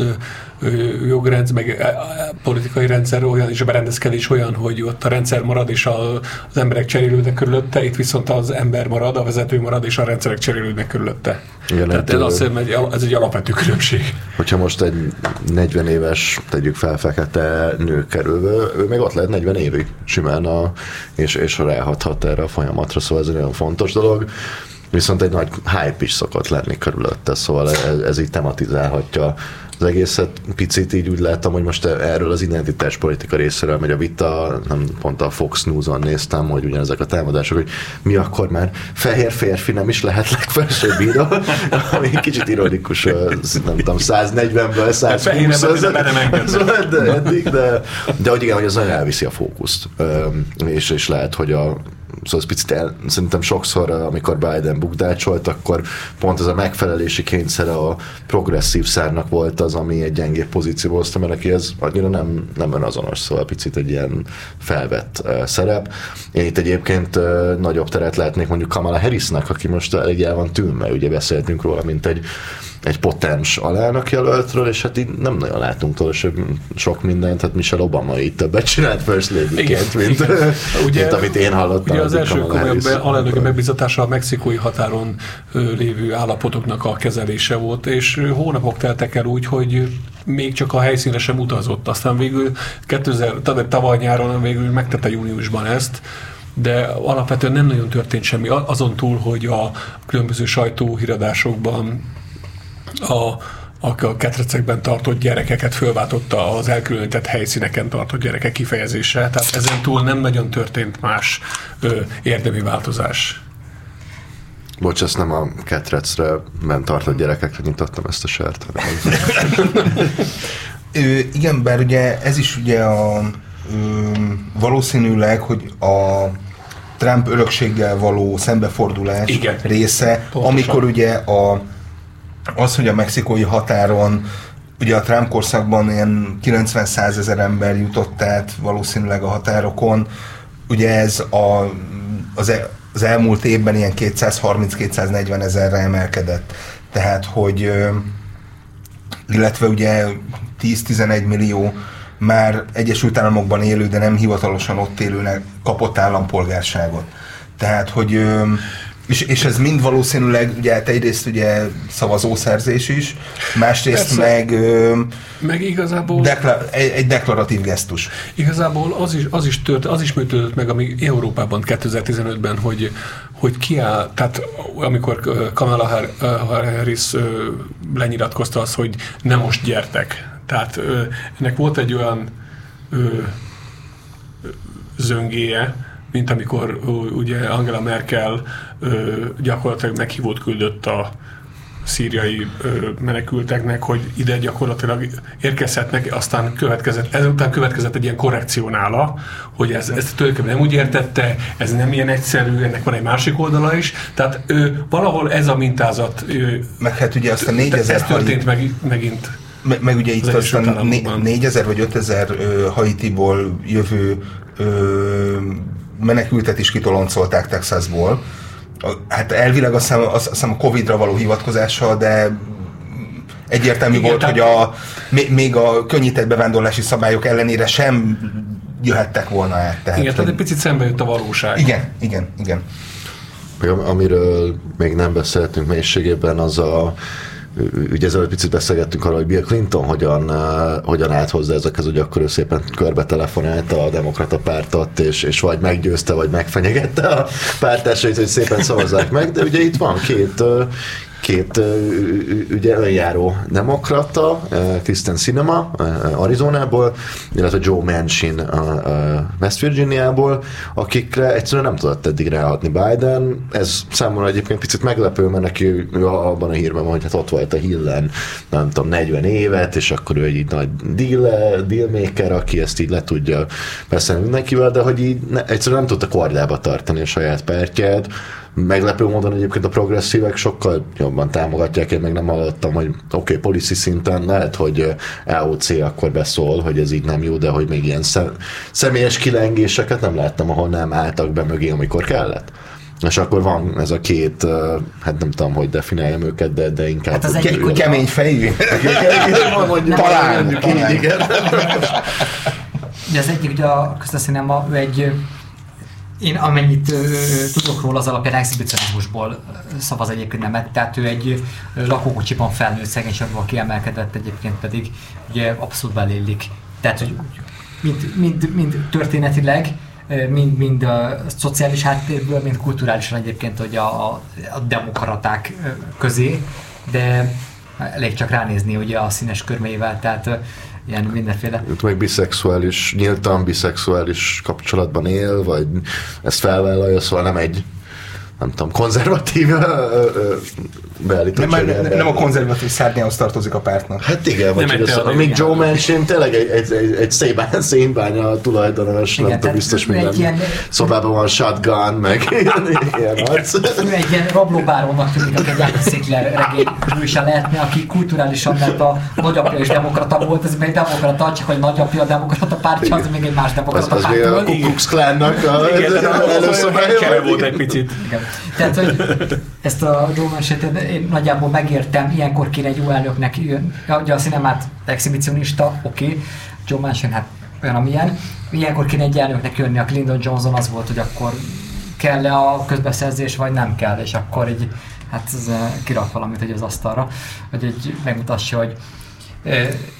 jogrendszer, meg politikai rendszer olyan, és a berendezkedés olyan, hogy ott a rendszer marad, és a, az emberek cserélődnek körülötte, itt viszont az ember marad, a vezető marad, és a rendszerek cserélődnek körülötte. Igen, Tehát ez, azt hiszem, ez egy alapvető különbség. Hogyha most egy 40 éves, tegyük fel fekete nő kerülve, ő még ott lehet 40 évig simán, a, és, és ráhathat erre a folyamatra, szóval ez egy nagyon fontos dolog. Viszont egy nagy hype is szokott lenni körülötte, szóval ez, ez így tematizálhatja az egészet. Picit így úgy láttam, hogy most erről az identitás politika részéről megy a vita, nem pont a Fox News-on néztem, hogy ugyanezek a támadások, hogy mi akkor már fehér férfi nem is lehet legfelsőbb bíró, ami kicsit ironikus, nem tudom, 140-ből 120 de, eddig, de, de hogy igen, hogy az nagyon elviszi a fókuszt, és, és lehet, hogy a szóval ez picit el, szerintem sokszor, amikor Biden bukdácsolt, akkor pont ez a megfelelési kényszere a progresszív szárnak volt az, ami egy gyengébb pozícióba hozta, mert neki ez annyira nem, nem önazonos, szóval picit egy ilyen felvett uh, szerep. Én itt egyébként uh, nagyobb teret lehetnék mondjuk Kamala Harrisnak, aki most elég el van tűnve, ugye beszéltünk róla, mint egy egy potens alelnök jelöltről, és hát így nem nagyon látunk tőle sok mindent, hát Michelle Obama itt többet csinált First lady mint, ugye, mint amit én hallottam. Ugye az első komolyabb alelnöki megbizatása a mexikói határon lévő állapotoknak a kezelése volt, és hónapok teltek el úgy, hogy még csak a helyszínre sem utazott. Aztán végül 2000, tavaly nyáron végül megtette júniusban ezt, de alapvetően nem nagyon történt semmi. Azon túl, hogy a különböző sajtóhíradásokban a, a ketrecekben tartott gyerekeket fölváltotta az elkülönített helyszíneken tartott gyerekek kifejezése. Tehát ezen túl nem nagyon történt más ö, érdemi változás. Bocs, ezt nem a ketrecre ment tartott gyerekekre nyitottam ezt a sert. Ö, igen, bár ugye ez is ugye a, ö, valószínűleg, hogy a Trump örökséggel való szembefordulás igen. része, Pontosan. amikor ugye a az, hogy a mexikói határon ugye a Trump korszakban ilyen 90-100 ezer ember jutott át valószínűleg a határokon, ugye ez a, az, el, az elmúlt évben ilyen 230-240 ezerre emelkedett. Tehát, hogy illetve ugye 10-11 millió már Egyesült Államokban élő, de nem hivatalosan ott élőnek kapott állampolgárságot. Tehát, hogy és, és ez mind valószínűleg, ugye hát egyrészt ugye szavazószerzés is, másrészt Persze. meg, meg igazából dekla- egy, egy deklaratív gesztus. Igazából az is, az is tört, az is működött meg, ami Európában 2015-ben, hogy, hogy kiáll, tehát amikor Kamala Harris lenyilatkozta az, hogy nem most gyertek. Tehát ennek volt egy olyan zöngéje, mint amikor ugye Angela Merkel gyakorlatilag meghívót küldött a szíriai menekülteknek, hogy ide gyakorlatilag érkezhetnek, aztán következett, ezután következett egy ilyen korrekció nála, hogy ez, ezt tulajdonképpen nem úgy értette, ez nem ilyen egyszerű, ennek van egy másik oldala is, tehát ő, valahol ez a mintázat ő, meg hát ugye azt a 4000 ez történt meg, megint meg, meg ugye itt azt a 4000 vagy 5000 Haitiból jövő ö, menekültet is kitoloncolták Texasból. Hát elvileg azt hiszem, azt hiszem a Covid-ra való hivatkozással, de egyértelmű Igen, volt, tehát... hogy a, még a könnyített bevándorlási szabályok ellenére sem jöhettek volna át. Tehát, igen, tehát egy picit szembe jött a valóság. Igen, igen, igen. Amiről még nem beszéltünk mélységében, az a ugye ezzel egy picit beszélgettünk arról, hogy Bill Clinton hogyan, uh, hogyan állt hozzá ezekhez, hogy akkor ő szépen körbe telefonálta a demokrata pártot, és, és vagy meggyőzte, vagy megfenyegette a pártársait, hogy szépen szavazzák meg, de ugye itt van két, uh, két ugye önjáró demokrata, Kristen Sinema Arizonából, illetve Joe Manchin West Virginiából, akikre egyszerűen nem tudott eddig ráhatni Biden. Ez számomra egyébként picit meglepő, mert neki abban a hírben van, hogy hát ott volt a Hillen, nem tudom, 40 évet, és akkor ő egy nagy deal, dealmaker, aki ezt így le tudja beszélni mindenkivel, de hogy így egyszerűen nem tudta kordába tartani a saját pártját, Meglepő módon egyébként a progresszívek sokkal jobban támogatják, én még nem hallottam, hogy oké, okay, policy szinten lehet, hogy EOC akkor beszól, hogy ez így nem jó, de hogy még ilyen szem, személyes kilengéseket nem láttam, ahol nem álltak be mögé, amikor kellett. És akkor van ez a két, hát nem tudom, hogy definiáljam őket, de, de inkább... Hát az egyik ke- kemény fejű. Talán. Így, igen. Ugye az egyik, ugye a közteszínem egy én amennyit ö, tudok róla, az alapján exhibicionizmusból szavaz egyébként nemet, tehát ő egy lakókocsiban felnőtt szegénységben kiemelkedett, egyébként pedig ugye abszolút belélik. Tehát, hogy mind, mind, mind történetileg, mind, mind a szociális háttérből, mind kulturálisan egyébként hogy a, a, a demokraták közé, de elég csak ránézni ugye a színes körmével, tehát ilyen mindenféle. Őt meg biszexuális, nyíltan biszexuális kapcsolatban él, vagy ezt felvállalja, szóval nem egy nem tudom, konzervatív beállítottság. Nem, nem, nem a konzervatív szárnyához tartozik a pártnak. Hát igen, vagy hogy az, amíg Joe Manchin tényleg egy, egy, egy, egy szépen szénbánya tulajdonos, igen, nem tudom, biztos minden ilyen, szobában van shotgun, meg ilyen, ilyen arc. Ő egy ilyen rablóbárónak tűnik, aki egy Alex Székler regény hőse lehetne, aki kulturálisan mert a nagyapja is demokrata volt, ez még demokrata, csak hogy nagyapja a demokrata pártja, az még egy más demokrata párt. Az, az még a Ku Klux Klánnak a előszobája volt egy picit. Tehát, hogy ezt a Joe Manchin én nagyjából megértem, ilyenkor kéne egy jó elnöknek jön. Ugye a cinemát exhibicionista, oké, okay. Joe Manchin hát olyan, amilyen. Ilyenkor kéne egy elnöknek jönni, a Clinton Johnson az volt, hogy akkor kell-e a közbeszerzés, vagy nem kell, és akkor egy, hát ez eh, kirak valamit hogy az asztalra, hogy egy megmutassa, hogy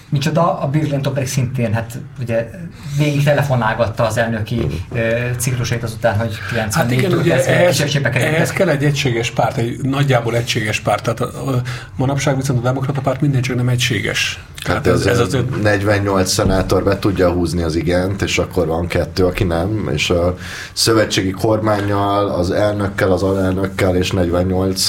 Micsoda, a Bill Clinton pedig szintén, hát ugye végig telefonálgatta az elnöki ciklusait azután, hogy 94 Hát igen, ugye ehhez, ehhez kell egy egységes párt, egy nagyjából egységes párt. Tehát a, a, manapság viszont a demokrata párt minden csak nem egységes. Hát ez, ez az 48 szenátor be tudja húzni az igent, és akkor van kettő, aki nem, és a szövetségi kormányjal, az elnökkel, az alelnökkel és 48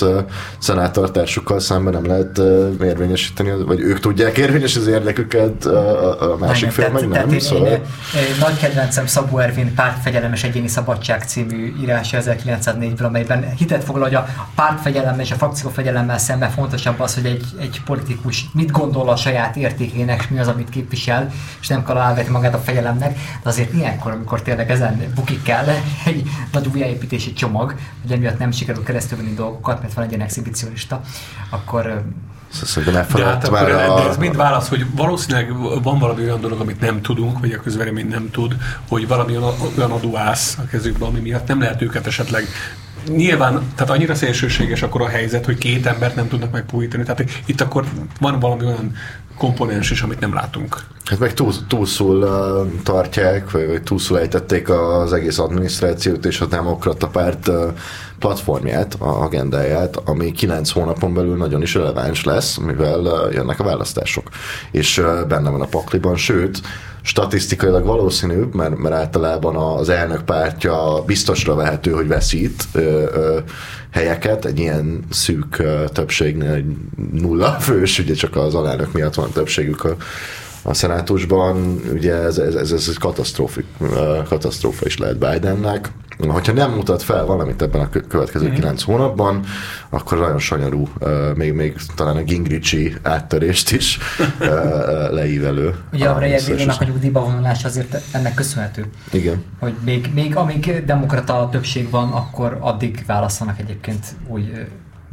szenátortársukkal szemben nem lehet érvényesíteni, vagy ők tudják érvényesíteni az érdeküket, a, a másik fél meg nem. Én, szóval... én, én, nagy kedvencem Szabó Ervin Pártfegyelem és Egyéni Szabadság című írása 1904-ből, amelyben hitet foglal, hogy a pártfegyelemmel és a frakciófegyelemmel szemben fontosabb az, hogy egy, egy politikus mit gondol a saját értékének, és mi az, amit képvisel, és nem kell elvetni magát a fegyelemnek, de azért ilyenkor, amikor tényleg ezen bukik kell egy nagy újjáépítési csomag, hogy emiatt nem sikerül keresztülvenni dolgokat, mert van egy ilyen exhibicionista, akkor Szerintem de hát már a... de ez mind válasz, hogy valószínűleg van valami olyan dolog, amit nem tudunk, vagy a közvélemény nem tud, hogy valami olyan adóász a kezükben, ami miatt nem lehet őket esetleg nyilván, tehát annyira szélsőséges akkor a helyzet, hogy két embert nem tudnak megpújítani. Tehát itt akkor van valami olyan komponens is, amit nem látunk. Hát meg túl, túlszul uh, tartják, vagy, vagy túlszul ejtették az egész adminisztrációt és a demokrata párt uh, platformját, a agendáját, ami kilenc hónapon belül nagyon is releváns lesz, mivel uh, jönnek a választások. És uh, benne van a pakliban, sőt, statisztikailag valószínűbb, mert, mert általában az elnök pártja biztosra vehető, hogy veszít ö, ö, helyeket, egy ilyen szűk ö, többségnél nulla fős, ugye csak az alelnök miatt van többségük a, a szenátusban, ugye ez, ez, ez, ez katasztrófa is lehet Bidennek, Hogyha nem mutat fel valamit ebben a következő kilenc mm. hónapban, akkor nagyon sanyarú, még, még talán a Gingrichi áttörést is leívelő. Ugye a Rejegélének a nyugdíjba vonulás azért ennek köszönhető. Igen. Hogy még, még amíg demokrata többség van, akkor addig választanak egyébként új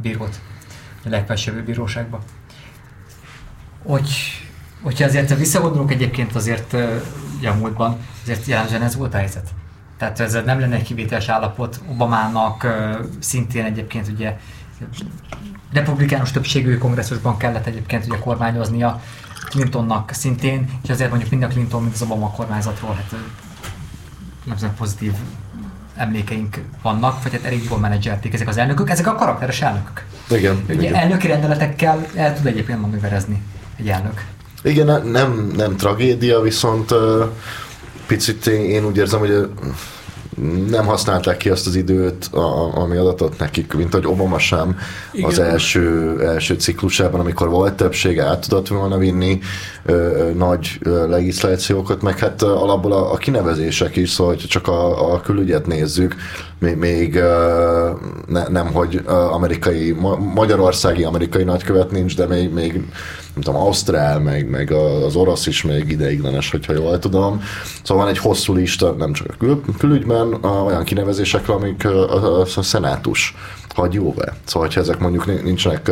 bírót a legfelsőbb bíróságba. Hogy, hogyha azért visszagondolunk egyébként azért ugye a múltban, azért jellemzően ez volt a helyzet. Tehát ez nem lenne egy kivételes állapot. Obamának szintén egyébként ugye republikánus többségű kongresszusban kellett egyébként ugye kormányoznia, Clintonnak szintén, és azért mondjuk mind a Clinton, mind az Obama kormányzatról hát nem pozitív emlékeink vannak, vagy hát elég jól menedzselték ezek az elnökök, ezek a karakteres elnökök. Igen. Ugye igen. elnöki rendeletekkel el tud egyébként manőverezni egy elnök. Igen, nem, nem tragédia, viszont picit én, úgy érzem, hogy nem használták ki azt az időt, a, ami adatot nekik, mint hogy Obama sem Igen. az első, első ciklusában, amikor volt többsége, át tudott volna vinni nagy ö, legislációkat, meg hát alapból a, a kinevezések is, szóval hogy csak a, a külügyet nézzük, még, még ne, nem, hogy amerikai, ma, magyarországi amerikai nagykövet nincs, de még, még nem tudom, Ausztrál, meg, meg az orosz is még ideiglenes, hogyha jól tudom. Szóval van egy hosszú lista, nem csak a kül, külügyben, olyan kinevezésekre, amik a, a, a szenátus hagy jóvá. Szóval, ha ezek mondjuk nincsenek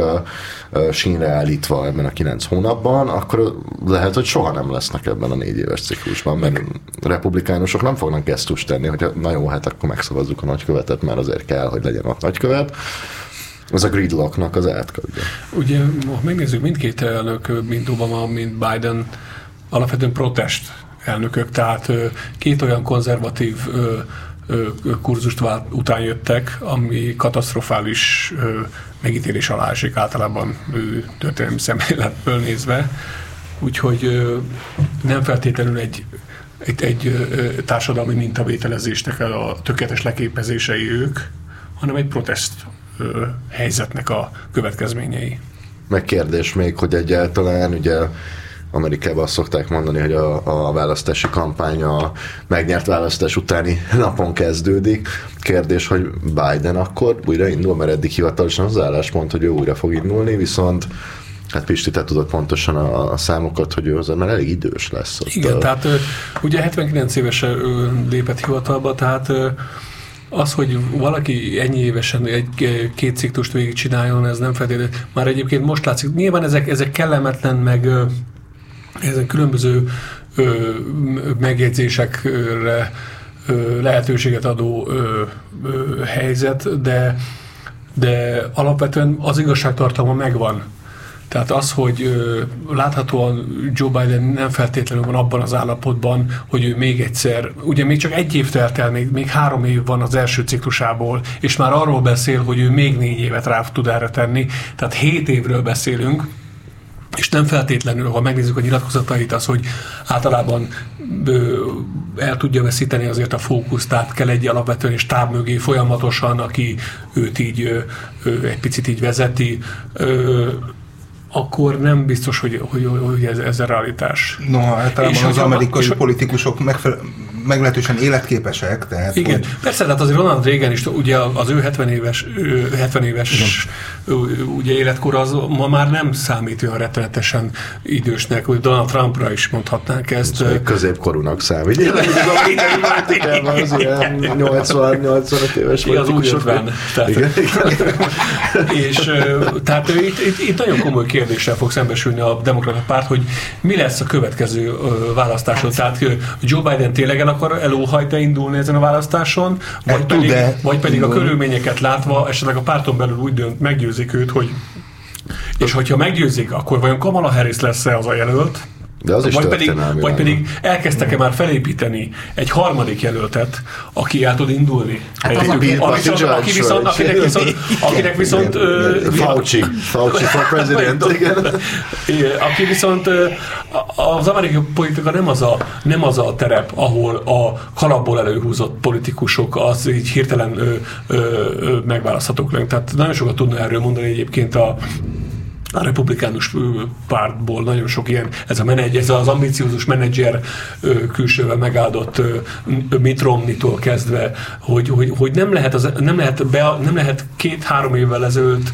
uh, sínre állítva ebben a kilenc hónapban, akkor lehet, hogy soha nem lesznek ebben a négy éves ciklusban, mert a republikánusok nem fognak gesztust tenni, hogy na jó, hát akkor megszavazzuk a nagykövetet, mert azért kell, hogy legyen a nagykövet az a gridlocknak az átkadja. Ugye, ha megnézzük mindkét elnök, mind Obama, mind Biden, alapvetően protest elnökök, tehát két olyan konzervatív kurzust után jöttek, ami katasztrofális megítélés alá esik általában történelmi szemléletből nézve. Úgyhogy nem feltétlenül egy, egy, egy társadalmi mintavételezésnek a tökéletes leképezései ők, hanem egy protest helyzetnek a következményei. Megkérdés még, hogy egyáltalán ugye Amerikában azt szokták mondani, hogy a, a választási kampány a megnyert választás utáni napon kezdődik. Kérdés, hogy Biden akkor újra indul, mert eddig hivatalosan az álláspont, hogy ő újra fog indulni, viszont Hát Pisti, te tudod pontosan a, a számokat, hogy ő azért már elég idős lesz. Ott Igen, a... tehát ugye 79 évesen lépett hivatalba, tehát az, hogy valaki ennyi évesen egy két ciklust végig csináljon, ez nem feltétlenül. Már egyébként most látszik, nyilván ezek, ezek kellemetlen, meg ezen különböző ö, megjegyzésekre ö, lehetőséget adó ö, ö, helyzet, de, de alapvetően az igazságtartalma megvan. Tehát az, hogy ö, láthatóan Joe Biden nem feltétlenül van abban az állapotban, hogy ő még egyszer, ugye még csak egy év telt el, még, még három év van az első ciklusából, és már arról beszél, hogy ő még négy évet rá tud erre tenni, tehát hét évről beszélünk, és nem feltétlenül, ha megnézzük a nyilatkozatait, az, hogy általában ö, el tudja veszíteni azért a fókuszt, tehát kell egy alapvetően és táv mögé folyamatosan, aki őt így ö, ö, egy picit így vezeti, ö, akkor nem biztos, hogy, hogy, hogy ez, ez a realitás. Noha általában és az amerikai politikusok megfelel, meglehetősen életképesek. Tehát Igen, hogy... persze, tehát azért Ronald Reagan is, ugye az ő 70 éves, 70 éves ugye életkor az ma már nem számít olyan rettenetesen idősnek, hogy Donald Trumpra is mondhatnánk ezt. Ez középkorúnak számít. az ilyen 80-85 éves Igen, az úgy 50. Tehát, igen, és tehát itt, itt, itt, nagyon komoly kérdéssel fog szembesülni a demokrata párt, hogy mi lesz a következő választáson. Tehát Joe Biden tényleg el akar elóhajta indulni ezen a választáson, vagy pedig, vagy pedig a körülményeket látva esetleg a párton belül úgy dönt, meggyőzik őt, hogy és hogyha meggyőzik, akkor vajon Kamala Harris lesz-e az a jelölt, de az is vagy pedig, vagy pedig elkezdtek-e már felépíteni egy harmadik jelöltet, aki el tud indulni? Hát egy, aki, viszont, aki viszont, akinek viszont, akinek viszont Fauci, Fauci for president, igen. Aki viszont az amerikai politika nem az, a, nem az a terep, ahol a kalapból előhúzott politikusok az így hirtelen ö, ö, ö, megválaszthatók lenni. Tehát nagyon sokat tudna erről mondani egyébként a a republikánus pártból nagyon sok ilyen, ez, a menedzs, ez az ambiciózus menedzser külsővel megáldott Mitt Romney-tól kezdve, hogy, hogy, hogy nem lehet, az, nem lehet, be, nem lehet két-három évvel ezelőtt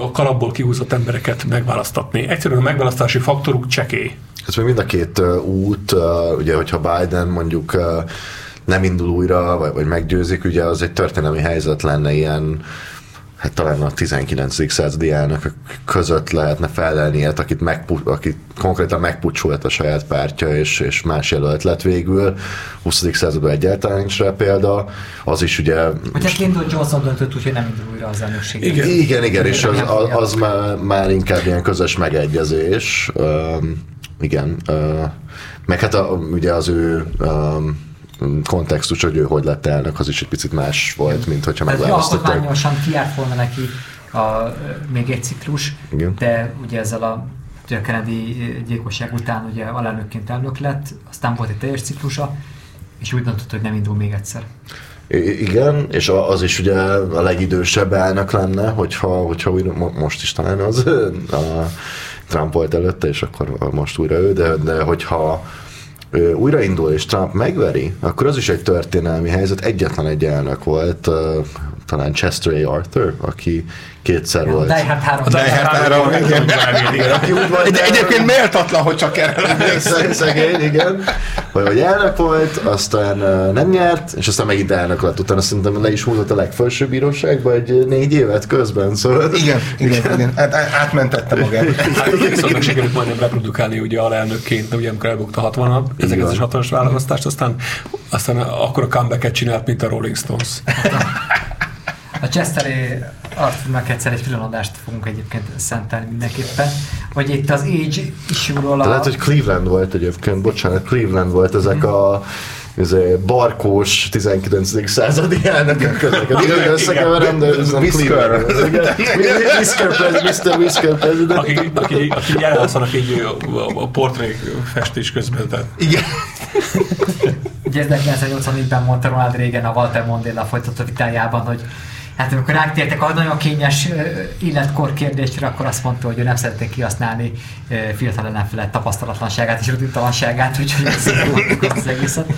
a kalapból kihúzott embereket megválasztatni. Egyszerűen a megválasztási faktoruk csekély. Ez még mind a két út, ugye, hogyha Biden mondjuk nem indul újra, vagy, vagy meggyőzik, ugye az egy történelmi helyzet lenne ilyen hát talán a 19. századi elnök között lehetne felelni ilyet, akit, megpu- akit konkrétan megpucsolt a saját pártja, és, és más jelölt lett végül. 20. században egyáltalán nincs rá példa. Az is ugye... Hogy most... indult Johnson döntött úgy, hogy nem indul újra az elnökség. Igen, igen, igen és az, az, az már, már inkább ilyen közös megegyezés. Um, igen. Uh, meg hát a, ugye az ő um, kontextus, hogy ő hogy lett elnök, az is egy picit más volt, mint hogyha megválasztották. Alkotmányosan kiárt volna neki a, még egy ciklus, Igen. de ugye ezzel a ugye a Kennedy gyilkosság után ugye alelnökként elnök lett, aztán volt egy teljes ciklusa, és úgy döntött, hogy nem indul még egyszer. Igen, és az is ugye a legidősebb elnök lenne, hogyha, hogyha újra, most is talán az a Trump volt előtte, és akkor most újra ő, de, de hogyha újraindul és Trump megveri, akkor az is egy történelmi helyzet. Egyetlen egy elnök volt, talán Chester A. Arthur, aki kétszer volt. Die Hard 3. Die Hard 3, igen. De egyébként méltatlan, hogy csak erre Szegény, igen. Vagy hogy elnök volt, aztán nem nyert, és aztán megint elnök lett. Utána szerintem le is húzott a legfelsőbb bíróságba egy négy évet közben. Szóval... Igen, igen, igen. Hát átmentette magát. Hát viszont sikerült majdnem reprodukálni ugye alelnökként, ugye amikor elbukta 60 ezeket az 60-as választást, aztán, aztán akkor a comeback csinált, mint a Rolling Stones. A Chesteré Arthurnak egyszer egy különadást fogunk egyébként szentelni mindenképpen. Vagy itt az Age issue-ról a... Lehet, hogy Cleveland volt egyébként, bocsánat, Cleveland volt ezek a ez barkós 19. századi elnökök között. Igen, összekeverem, de ez nem Whisker. Whisker, Mr. Whisker president. Aki, aki, aki elászanak így a portré festés közben. Tehát. Igen. ugye 1984-ben mondta Ronald Reagan a Walter Mondale folytatott vitájában, hogy hát amikor rátértek a nagyon kényes életkor kérdésre, akkor azt mondta, hogy ő nem szeretné kihasználni fiatal ellenfelet tapasztalatlanságát és rutintalanságát, úgyhogy az egészet.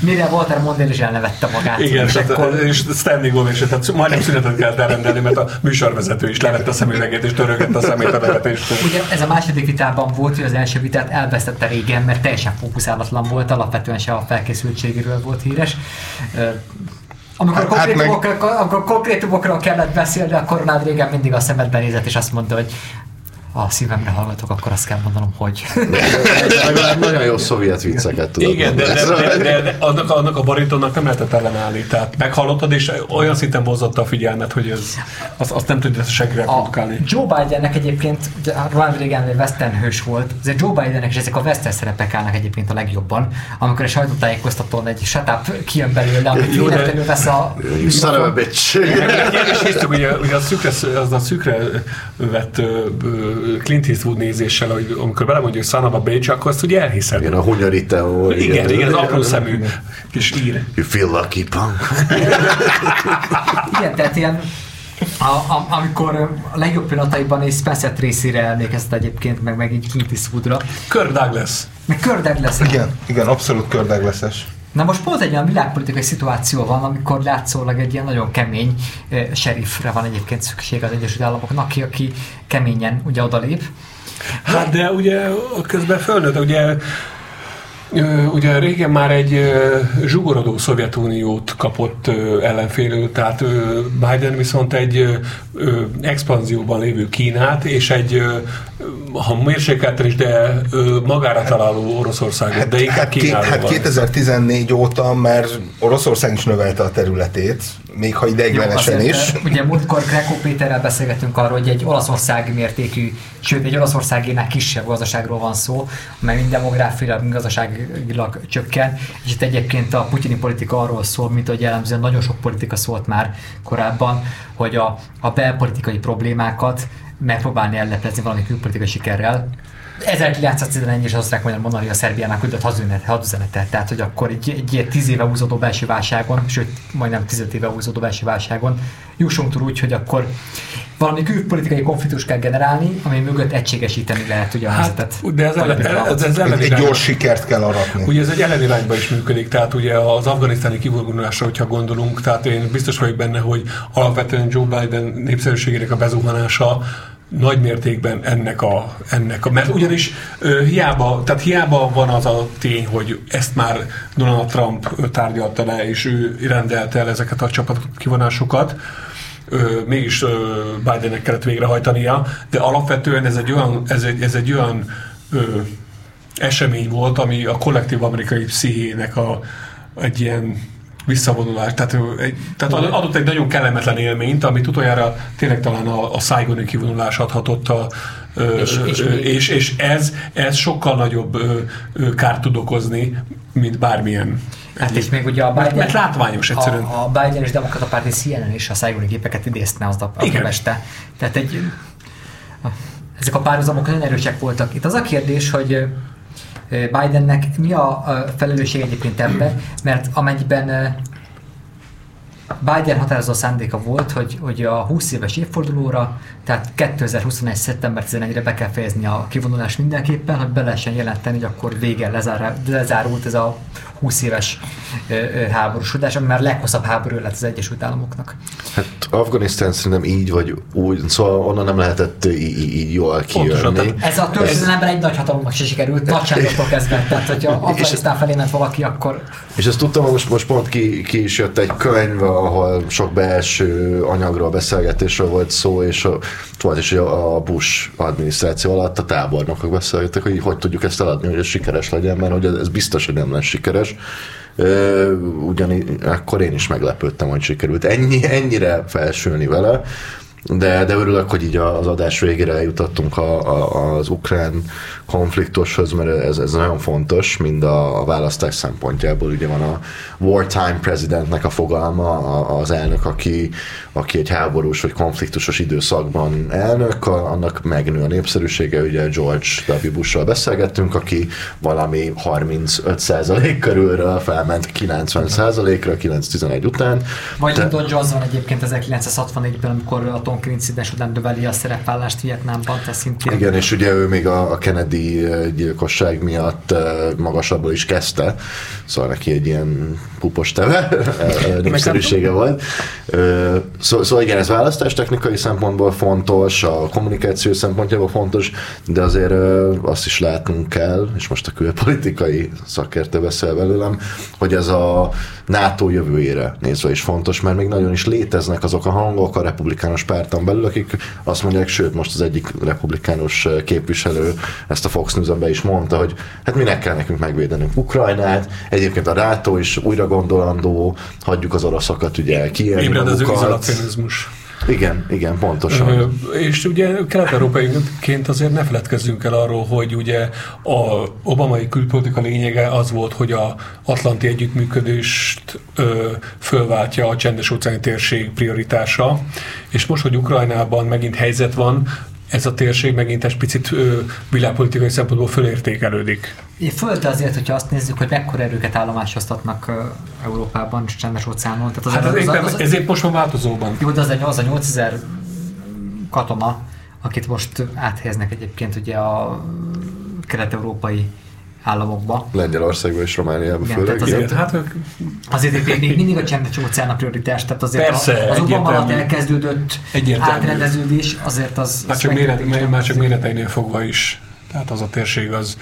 Mire Walter Mondale is elnevette magát. Igen, és, tehát, akkor... és standing ovation, tehát majdnem szünetet kellett elrendelni, mert a műsorvezető is levette a szemüveget és törögette a szemét a nevetést. Ugye ez a második vitában volt, hogy az első vitát elvesztette régen, mert teljesen fókuszálatlan volt, alapvetően se a felkészültségéről volt híres. Amikor, hát, konkrétumokra, meg... amikor konkrétumokról kellett beszélni, akkor Ronald régen mindig a szemedbe nézett, és azt mondta, hogy a szívemre hallgatok, akkor azt kell mondanom, hogy... Nagyon jó szovjet vicceket tudod Igen, de, de, de, de, de annak, annak a baritonnak nem lehetett ellenállni. Tehát meghallottad, és olyan szinten bozotta a figyelmet, hogy ez, azt, azt nem tudja seggre produkálni. Joe Bidennek egyébként, Ronald Reagan egy western hős volt, azért Joe Bidennek is ezek a western szerepek állnak egyébként a legjobban, amikor a sajtótájékoztatón egy shut up kijön belőle, amit véletlenül vesz a... Son of a bitch. És hisztük, ugye, ugye a szükre, az a szükre vett Clint Eastwood nézéssel, hogy amikor belemondja, hogy son of a bitch, akkor azt ugye elhiszed. Igen, a hunyari teó. Igen, igen, igen, az apró szemű kis ír. You feel lucky, punk. igen, tehát ilyen a, a, amikor a legjobb pillanataiban és Spencer Tracy-re emlékeztet egyébként, meg megint Clint Eastwoodra. Kirk Douglas. Meg Kirk Douglas. Igen, igen, abszolút Kirk Douglas-es. Na most pont egy olyan világpolitikai szituáció van, amikor látszólag egy ilyen nagyon kemény uh, sheriffre van egyébként szükség az Egyesült Államoknak, aki, aki keményen ugye odalép. Hát de ugye közben fölnőtt, ugye Ugye régen már egy zsugorodó Szovjetuniót kapott ellenfélül, tehát Biden viszont egy expanzióban lévő Kínát és egy ha mérsékelten is, de magára találó Oroszországot, hát, de inkább hát, Kínáról Hát 2014 óta, mert Oroszország is növelte a területét, még ha ideiglenesen is. Ugye múltkor Greco Péterrel beszélgetünk arról, hogy egy Olaszország mértékű, sőt egy Olaszországénál kisebb gazdaságról van szó, amely mind demográfiailag, mind gazdaságilag csökken, és itt egyébként a putyini politika arról szól, mint hogy jellemzően nagyon sok politika szólt már korábban, hogy a, a belpolitikai problémákat megpróbálni elleplezni valami külpolitikai sikerrel. 1911 is azt mondani, mondani, hogy a Szerbiának küldött hadüzenetet, tehát hogy akkor egy, egy ilyen 10 éve húzódó belső válságon, sőt majdnem 15 éve húzódó belső válságon jussunk túl úgy, hogy akkor valami külpolitikai konfliktus kell generálni, ami mögött egységesíteni lehet ugye a hát, helyzetet. De ez, ellen, ez, ez ellen egy gyors sikert kell aratni. Ugye ez egy ellenirányba is működik, tehát ugye az afganisztáni kivonulásra, hogyha gondolunk, tehát én biztos vagyok benne, hogy alapvetően Joe Biden népszerűségének a bezuhanása nagy mértékben ennek a, ennek a, mert ugyanis ö, hiába, tehát hiába van az a tény, hogy ezt már Donald Trump tárgyalta le, és ő rendelte el ezeket a csapat kivonásokat, ö, mégis ö, Bidennek kellett végrehajtania, de alapvetően ez egy olyan, ez egy, ez egy olyan ö, esemény volt, ami a kollektív amerikai pszichének a, egy ilyen visszavonulás. Tehát, egy, tehát adott egy nagyon kellemetlen élményt, amit utoljára tényleg talán a, a Saigoni kivonulás adhatott a, és, és, és, és ez, ez sokkal nagyobb kárt tud okozni, mint bármilyen Hát és még ugye a Biden... Mert látványos egyszerűen. A, a Biden és Demokrata Párti CNN is a Saigoni gépeket idézte az a, a este. Tehát egy... Ezek a párhuzamok nagyon erősek voltak. Itt az a kérdés, hogy Bidennek. Mi a felelősség egyébként ebben, mert amennyiben Biden határozó szándéka volt, hogy, hogy a 20 éves évfordulóra, tehát 2021. szeptember 11-re be kell fejezni a kivonulást mindenképpen, hogy be lehessen jelenteni, hogy akkor vége lezár, lezárult ez a 20 éves ö, ö, háborúsodás, ami már leghosszabb háború lett az Egyesült Államoknak. Hát Afganisztán szerintem így vagy úgy, szóval onnan nem lehetett így, így jól kijönni. Ez a történelemben egy nagy hatalomnak se sikerült, nagyságoktól kezdve, tehát hogyha Afganisztán felé ment valaki, akkor... És ezt tudtam, most, most pont ki, ki is jött egy könyv, ahol sok belső anyagról, beszélgetésről volt szó, és a, is, a Bush adminisztráció alatt a tábornokok beszélgettek, hogy hogy tudjuk ezt eladni, hogy ez sikeres legyen, mert hogy ez biztos, hogy nem lesz sikeres. Ugyanis akkor én is meglepődtem, hogy sikerült ennyi, ennyire felsülni vele. De, de örülök, hogy így az adás végére eljutottunk a, a, az ukrán konfliktushoz, mert ez, ez nagyon fontos, mind a, a választás szempontjából. Ugye van a wartime presidentnek a fogalma, az elnök, aki, aki egy háborús vagy konfliktusos időszakban elnök, annak megnő a népszerűsége, ugye George W. Bush-ral beszélgettünk, aki valami 35% körülről felment 90%-ra 9-11 után. Vagy. Lyndon Johnson egyébként 1964-ben, amikor a Tonkin incidens után növeli a szerepvállást Vietnámban, te szintén. Igen, és ugye ő még a, a Kennedy gyilkosság miatt magasabbul is kezdte, szóval neki egy ilyen pupos teve népszerűsége volt. Szó, szóval igen, ez választás technikai szempontból fontos, a kommunikáció szempontjából fontos, de azért azt is látnunk kell, és most a külpolitikai szakértő beszél belőlem, hogy ez a NATO jövőjére nézve is fontos, mert még nagyon is léteznek azok a hangok a republikánus párton belül, akik azt mondják, sőt, most az egyik republikánus képviselő ezt a Fox news be is mondta, hogy hát minek kell nekünk megvédenünk Ukrajnát, egyébként a NATO is újra gondolandó, hagyjuk az oroszokat ugye kiélni magukat. Igen, igen, pontosan. És ugye kelet-európaiként azért ne feledkezzünk el arról, hogy ugye a obamai külpolitika lényege az volt, hogy a atlanti együttműködést ö, fölváltja a csendes óceáni térség prioritása, és most, hogy Ukrajnában megint helyzet van, ez a térség megint egy picit világpolitikai szempontból fölértékelődik. Föld azért, hogyha azt nézzük, hogy mekkora erőket állomásoztatnak Európában csendes óceánon. Tehát az, hát az, az, az, az, ezért most van változóban. Jó, de az a, az a 8000 katona, akit most áthelyeznek egyébként ugye a kelet-európai államokba. Lengyelországba és Romániába Igen, főleg. Azért, hát, azért még mindig a csendes óceán a prioritás, tehát azért Persze, az Obama alatt elkezdődött átrendeződés, azért az... Már csak, méret, már csak méreteinél fogva is. Tehát az a térség az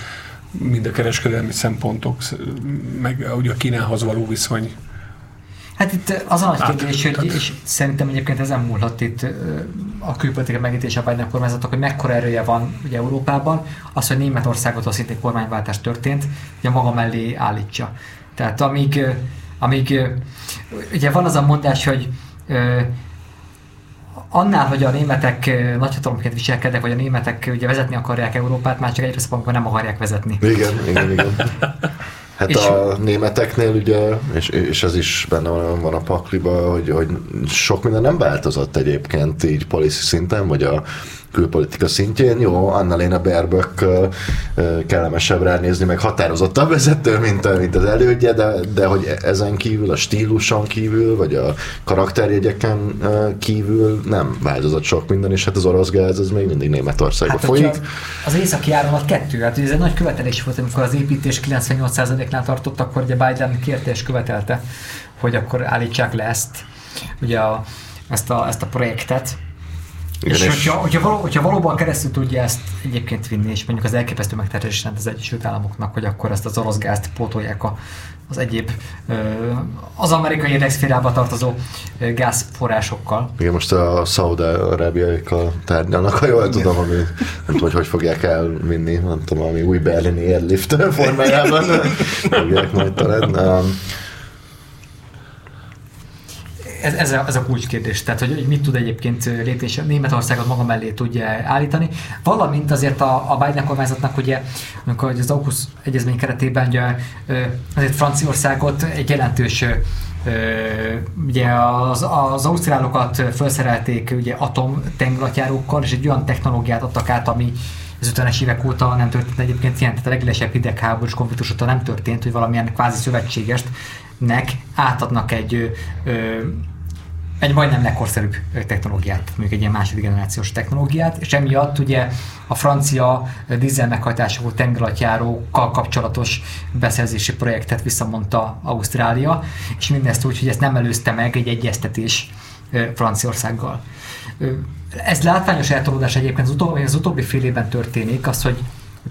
mind a kereskedelmi szempontok, meg ugye a Kínához való viszony Hát itt az a nagy hát, kérdés, hogy, és szerintem egyébként ezen múlhat itt a külpolitika megítése a Biden kormányzatok, hogy mekkora erője van ugye Európában, az, hogy Németországot szintén kormányváltás történt, ugye maga mellé állítsa. Tehát amíg, amíg ugye van az a mondás, hogy annál, hogy a németek nagyhatalomként viselkednek, vagy a németek ugye vezetni akarják Európát, már csak egyre amikor nem akarják vezetni. Igen, igen, igen. Hát és a németeknél ugye, és, és ez is benne van, van a pakliba, hogy, hogy sok minden nem változott egyébként így policy szinten, vagy a külpolitika szintjén. Jó, Annalena Baerbock kellemesebb ránézni, meg határozottabb vezető, mint, mint az elődje, de, de hogy ezen kívül, a stíluson kívül, vagy a karakterjegyeken kívül nem változott sok minden, és hát az orosz gáz az még mindig Németországba hát, folyik. Az északi áramlat kettő, hát ez egy nagy követelés volt, amikor az építés 98%-nál tartott, akkor ugye Biden kérte és követelte, hogy akkor állítsák le ezt, ugye a, ezt, a, ezt a projektet, igen, és, és hogyha, hogyha, való, hogyha valóban keresztül tudja ezt egyébként vinni, és mondjuk az elképesztő megterhelés az Egyesült Államoknak, hogy akkor ezt az orosz gázt pótolják a, az egyéb az amerikai érdexférába tartozó gázforrásokkal. Igen, most a Szaud-Arábiaikkal tárgyalnak, ha jól tudom, ami nem tudom, hogy hogy fogják elvinni, nem tudom, ami új berlini airlift formájában fogják majd talán ez, ez, a, ez a kulcskérdés, tehát hogy, mit tud egyébként lépni, és Németországot maga mellé tudja állítani, valamint azért a, a Biden kormányzatnak ugye, amikor az AUKUS egyezmény keretében ugye, azért Franciaországot egy jelentős ugye az, az ausztrálokat felszerelték ugye atomtengeratjárókkal, és egy olyan technológiát adtak át, ami az 50-es évek óta nem történt egyébként ilyen, tehát a legélesebb hidegháborús konfliktus óta nem történt, hogy valamilyen kvázi szövetségest nek átadnak egy ö, egy majdnem legkorszerűbb technológiát, mondjuk egy ilyen második generációs technológiát, és emiatt ugye a francia dízel meghajtású tengeralattjárókkal kapcsolatos beszerzési projektet visszamondta Ausztrália, és mindezt úgy, hogy ezt nem előzte meg egy egyeztetés Franciaországgal. Ez látványos eltolódás egyébként az utóbbi, az utóbbi fél évben történik, az, hogy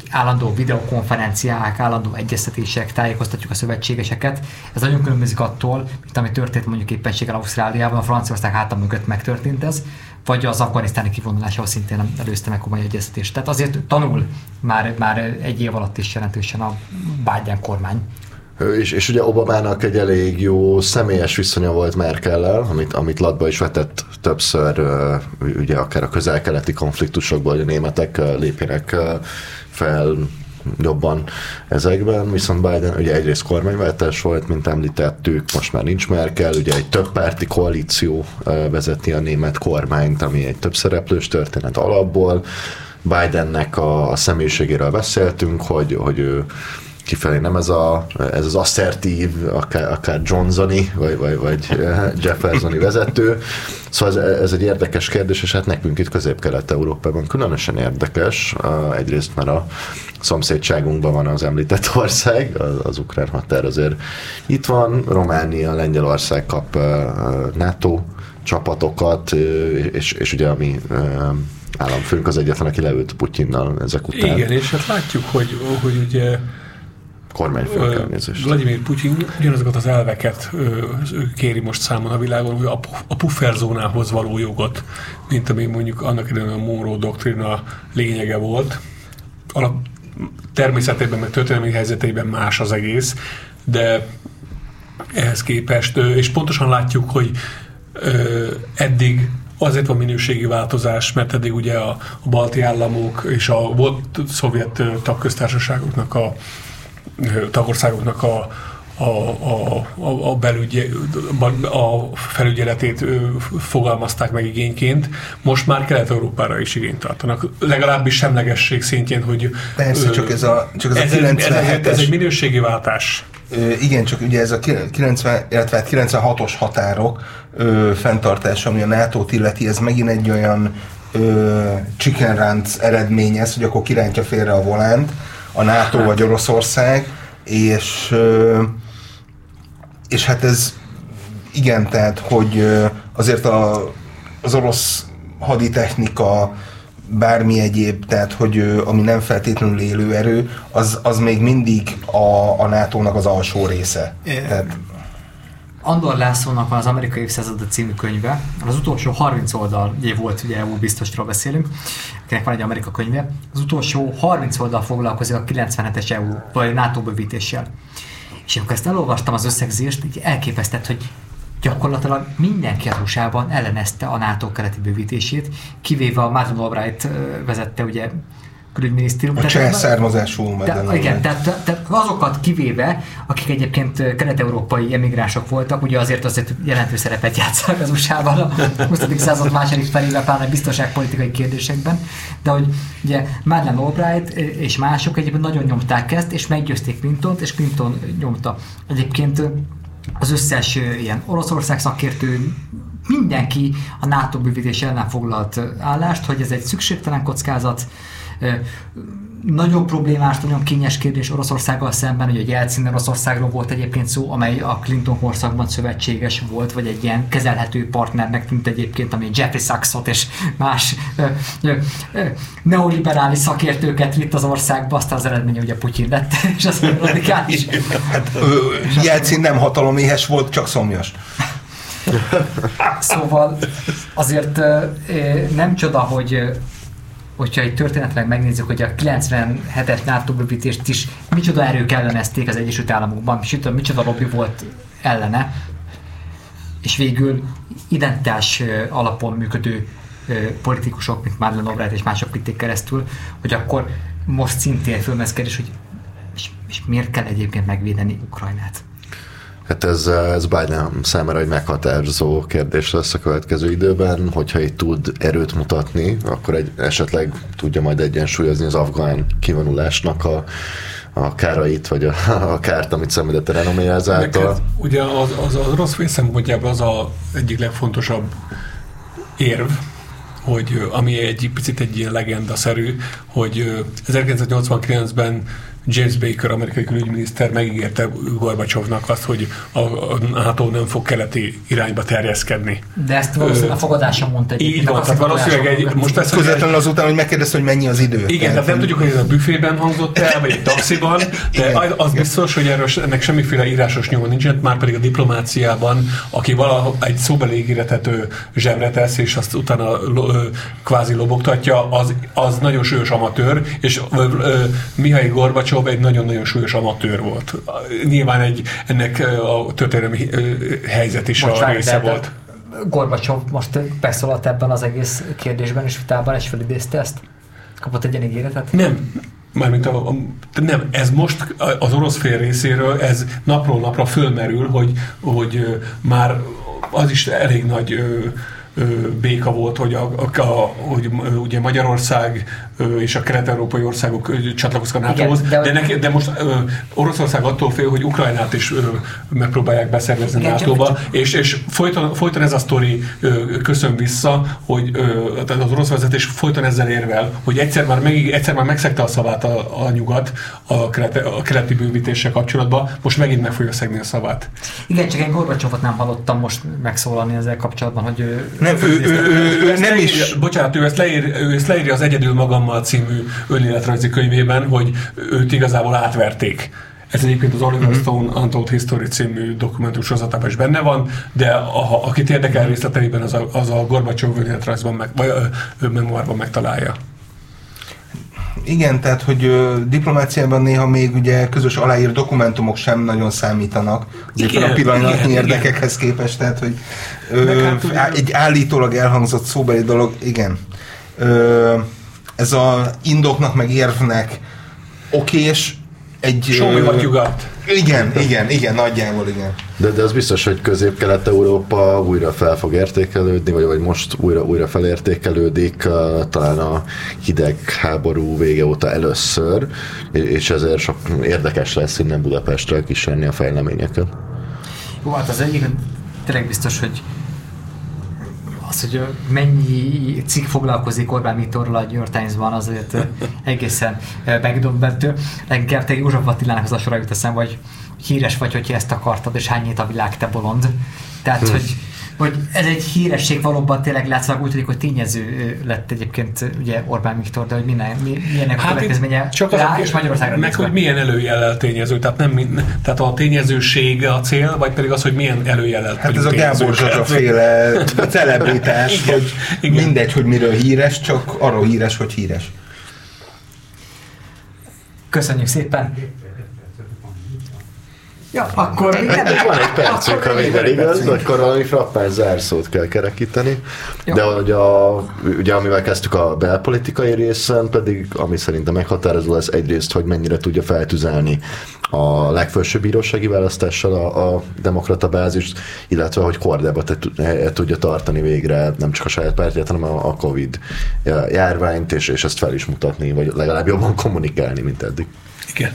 állandó videokonferenciák, állandó egyeztetések, tájékoztatjuk a szövetségeseket. Ez nagyon különbözik attól, mint ami történt mondjuk éppenséggel Ausztráliában, a Franciaország háta mögött megtörtént ez, vagy az afganisztáni kivonulás, ahol szintén nem előzte meg komoly egyeztetést. Tehát azért tanul már, már egy év alatt is jelentősen a Biden kormány És, és ugye Obamának egy elég jó személyes viszonya volt Merkellel, amit, amit latba is vetett többször, ugye akár a közel-keleti konfliktusokban, hogy a németek lépjenek fel jobban ezekben, viszont Biden ugye egyrészt kormányváltás volt, mint említettük, most már nincs Merkel, ugye egy több párti koalíció vezeti a német kormányt, ami egy több szereplős történet alapból. Bidennek a, a személyiségéről beszéltünk, hogy, hogy ő kifelé nem ez, a, ez az asszertív, akár, akár Johnsoni, vagy, vagy, vagy Jeffersoni vezető. Szóval ez, ez egy érdekes kérdés, és hát nekünk itt Közép-Kelet-Európában különösen érdekes. Egyrészt, mert a szomszédságunkban van az említett ország, az, az ukrán határ azért itt van, Románia, Lengyelország kap NATO csapatokat, és, és ugye ami államfőnk az egyetlen, aki leült Putyinnal ezek után. Igen, és hát látjuk, hogy, hogy ugye kormányfők Vladimir Putyin ugyanazokat az elveket kéri most számon a világon, hogy a, pufferzónához való jogot, mint ami mondjuk annak idején a Monroe doktrina lényege volt. Alap, természetében, meg történelmi helyzeteiben más az egész, de ehhez képest, és pontosan látjuk, hogy eddig azért van minőségi változás, mert eddig ugye a, a balti államok és a volt szovjet tagköztársaságoknak a tagországoknak a, a, a, a, belügy, a felügyeletét fogalmazták meg igényként, most már Kelet-Európára is igényt tartanak. Legalábbis semlegesség szintjén, hogy... Persze, ö, csak ez a, csak ez, ez, a 97 ez, ez egy minőségi váltás. Ö, igen, csak ugye ez a 90, illetve 96-os hát határok ö, fenntartása, ami a NATO-t illeti, ez megint egy olyan ö, chicken ránc eredményez, hogy akkor kirántja félre a volánt, a NATO vagy Oroszország, és, és hát ez igen, tehát, hogy azért a, az orosz haditechnika, bármi egyéb, tehát hogy ami nem feltétlenül élő erő, az, az még mindig a, a NATO-nak az alsó része. Tehát, Andor Lászlónak van az Amerikai Évszázada című könyve, az utolsó 30 oldal, ugye volt, ugye EU biztosról beszélünk, akinek van egy Amerika könyve, az utolsó 30 oldal foglalkozik a 97-es EU, vagy NATO bővítéssel. És amikor ezt elolvastam az összegzést, így elképesztett, hogy gyakorlatilag mindenki az usa ellenezte a NATO keleti bővítését, kivéve a Martin Albright vezette ugye külügyminisztérium. A cseh származású Igen, tehát, tehát azokat kivéve, akik egyébként kelet-európai emigránsok voltak, ugye azért azért jelentős szerepet játszanak az USA-ban a 20. század második felével, pláne biztonságpolitikai kérdésekben, de hogy ugye Madeleine Albright és mások egyébként nagyon nyomták ezt, és meggyőzték Clinton-t, és Clinton nyomta. Egyébként az összes ilyen Oroszország szakértő, mindenki a NATO bővítés ellen foglalt állást, hogy ez egy szükségtelen kockázat, nagyon problémás, nagyon kényes kérdés Oroszországgal szemben, hogy a Jelcin Oroszországról volt egyébként szó, amely a Clinton korszakban szövetséges volt, vagy egy ilyen kezelhető partnernek tűnt egyébként, ami Jeffrey Sachsot és más neoliberális szakértőket vitt az országba, aztán az eredménye ugye Putyin lett, és az radikális. Hát, Jelcin nem hataloméhes volt, csak szomjas. Szóval azért nem csoda, hogy hogyha egy történetleg megnézzük, hogy a 97-es NATO bővítést is micsoda erők ellenezték az Egyesült Államokban, micsoda, micsoda lobby volt ellene, és végül identitás alapon működő politikusok, mint Marlon Albright és mások vitték keresztül, hogy akkor most szintén fölmezkedés, hogy és, és miért kell egyébként megvédeni Ukrajnát? Hát ez, ez Biden számára egy meghatározó kérdés lesz a következő időben, hogyha itt tud erőt mutatni, akkor egy, esetleg tudja majd egyensúlyozni az afgán kivonulásnak a, a kárait, vagy a, a kárt, amit szenvedett a renoméja ezáltal. ugye az, az, az rossz fél szempontjából az a egyik legfontosabb érv, hogy ami egy picit egy ilyen legenda-szerű, hogy 1989-ben James Baker, amerikai külügyminiszter megígérte Gorbacsovnak azt, hogy a, NATO nem fog keleti irányba terjeszkedni. De ezt valószínűleg a fogadáson mondta egy Így van, tehát valószínűleg egy, most ez Közvetlenül egy... azután, hogy megkérdezte, hogy mennyi az idő. Igen, tehát nem tudjuk, hogy ez a büfében hangzott el, vagy egy taxiban, de igen, az igen. biztos, hogy erről ennek semmiféle írásos nyoma nincsen, már pedig a diplomáciában, aki valahogy egy szóbeli ígéretet zsebre tesz, és azt utána kvázi lobogtatja, az, az nagyon sős amatőr, és Mihaly Gorbacsov Gorbacsov egy nagyon-nagyon súlyos amatőr volt. Nyilván egy, ennek a történelmi helyzet is most a része volt. Gorbacsov most beszólalt ebben az egész kérdésben és vitában, és felidézte ezt? Kapott egy ilyen ígéretet? Nem. Mármint a, a, nem, ez most az orosz fél részéről, ez napról napra fölmerül, hogy, hogy már az is elég nagy béka volt, hogy, a, a, a, hogy ugye Magyarország és a kelet-európai országok csatlakoztak NATO-hoz, de, de, neki, de most ö, Oroszország attól fél, hogy Ukrajnát is ö, megpróbálják beszervezni NATO-ba, és, és folyton, folyton ez a sztori ö, köszön vissza, hogy ö, tehát az orosz vezetés folyton ezzel érvel, hogy egyszer már, meg, egyszer már megszegte a szavát a, a nyugat a, keleti, a keleti bővítéssel kapcsolatban, most megint meg fogja szegni a szavát. Igen, csak egy Gorbacsovot nem hallottam most megszólalni ezzel kapcsolatban, hogy ő, nem, ő, ő, ő, ő, ő nem leír, is. Bocsánat, ő ezt, leír, ő ezt leírja az Egyedül magammal című önéletrajzi könyvében, hogy őt igazából átverték. Ez egyébként az Oliver mm-hmm. Stone Untold History című dokumentum sorozatában is benne van, de a, akit érdekel részleteiben, az a, az a Gorbacsov önéletrajzban, meg, vagy ö, memoárban megtalálja. Igen, tehát, hogy ö, diplomáciában néha még ugye közös aláír dokumentumok sem nagyon számítanak az igen, a pillanatnyi igen, érdekekhez igen. képest, tehát, hogy ö, hát, ugye... egy állítólag elhangzott szóbeli dolog, igen. Ö, ez a indoknak meg érvnek okés, egy... Show me what you got. Igen, igen, igen, nagyjából igen. De, de az biztos, hogy Közép-Kelet-Európa újra fel fog értékelődni, vagy, vagy most újra, újra felértékelődik, uh, talán a hidegháború vége óta először, és ezért sok érdekes lesz innen Budapestre kísérni a fejleményeket. Jó, hát az egyik tényleg biztos, hogy az, hogy mennyi cikk foglalkozik Orbán Viktorral a New York Times-ban, azért egészen megdöbbentő. Leginkább te József Attilának az a sora jut eszembe, hogy híres vagy, hogyha ezt akartad, és hányét a világ, te bolond. Tehát, hm. hogy hogy ez egy híresség valóban tényleg látszólag úgy tűnik, hogy tényező lett egyébként ugye Orbán Viktor, de hogy minden, milyenek hát a következménye csak az rá, és Magyarországra Meg, hogy milyen előjellel tényező, tehát, nem, tehát a tényezőség a cél, vagy pedig az, hogy milyen előjellel Hát ez a Gábor Zsazsa féle celebritás, igen, hogy igen. mindegy, hogy miről híres, csak arról híres, hogy híres. Köszönjük szépen! Ja, akkor még nem. Van egy percünk, ha minden igaz, akkor valami frappás zárszót kell kerekíteni. Jó. De hogy a, ugye amivel kezdtük a belpolitikai részen, pedig ami szerintem meghatározó lesz egyrészt, hogy mennyire tudja feltüzelni a legfelsőbb bírósági választással a, a demokrata bázist, illetve hogy kordába te, tudja tartani végre nem csak a saját pártját, hanem a, a Covid járványt, és, és ezt fel is mutatni, vagy legalább jobban kommunikálni, mint eddig. Igen.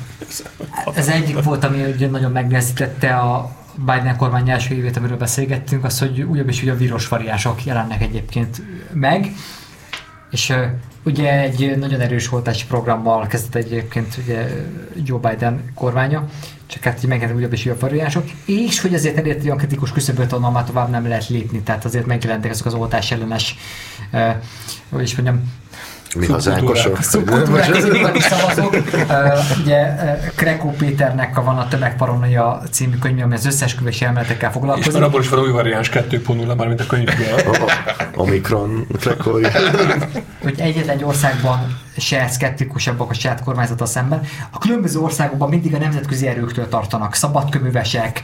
Ez egyik volt, ami ugye nagyon megnehezítette a Biden kormány első évét, amiről beszélgettünk, az, hogy újabb és újabb vírus variánsok jelennek egyébként meg. És ugye egy nagyon erős oltási programmal kezdett egyébként ugye Joe Biden kormánya, csak hát megjelentek újabb és újabb variánsok, és hogy azért elért olyan kritikus küszöböt, onnan már tovább nem lehet lépni, tehát azért megjelentek azok az oltás ellenes, uh, hogy is mondjam, mi hazánkosok. Szubkultúrák, szavazók. Ugye Krekó Péternek van a Tömegparanoia című könyv, ami az összeesküvési elméletekkel foglalkozik. És abból is van új variáns 2.0, már mint a könyvből. Omikron Krekó. Hogy egyetlen egy országban se szkeptikusabbak a saját kormányzata szemben. A különböző országokban mindig a nemzetközi erőktől tartanak, szabadköművesek,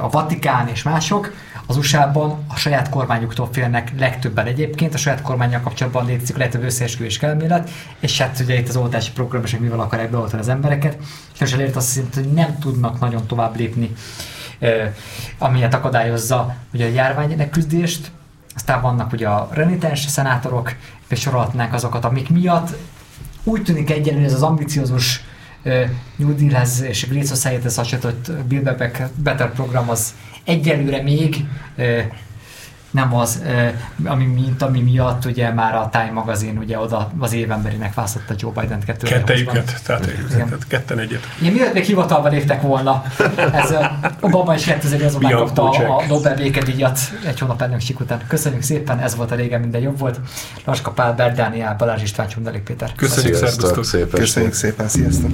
a Vatikán és mások. Az USA-ban a saját kormányuktól félnek legtöbben egyébként, a saját kormányjal kapcsolatban létezik legtöbb összeesküvés elmélet, és hát ugye itt az oltási program is, mivel akarják beoltani az embereket, és most elért azt hiszem, hogy nem tudnak nagyon tovább lépni, amiért akadályozza ugye a járvány küzdést, aztán vannak ugye a renitens szenátorok, és sorolhatnánk azokat, amik miatt úgy tűnik egyenlően ez az ambiciózus uh, New Deal-hez és Great Society-hez hasonlított Build Back Better program az egyelőre még uh, nem az, ami, mint ami miatt ugye már a Time magazin ugye oda az évemberinek választotta Joe Biden-t 2008-ban. Kettejüket, tehát, tehát ketten egyet. Igen, mielőtt még hivatalba léptek volna, ez Obama is 2008-ban megkapta a, a Nobel békedíjat egy hónap elnökség után. Köszönjük szépen, ez volt a régen minden jobb volt. Laska Pál, Berdániál, Balázs István, Csundelik Péter. Köszönjük, Köszönjük szépen! Köszönjük szépen, sziasztok!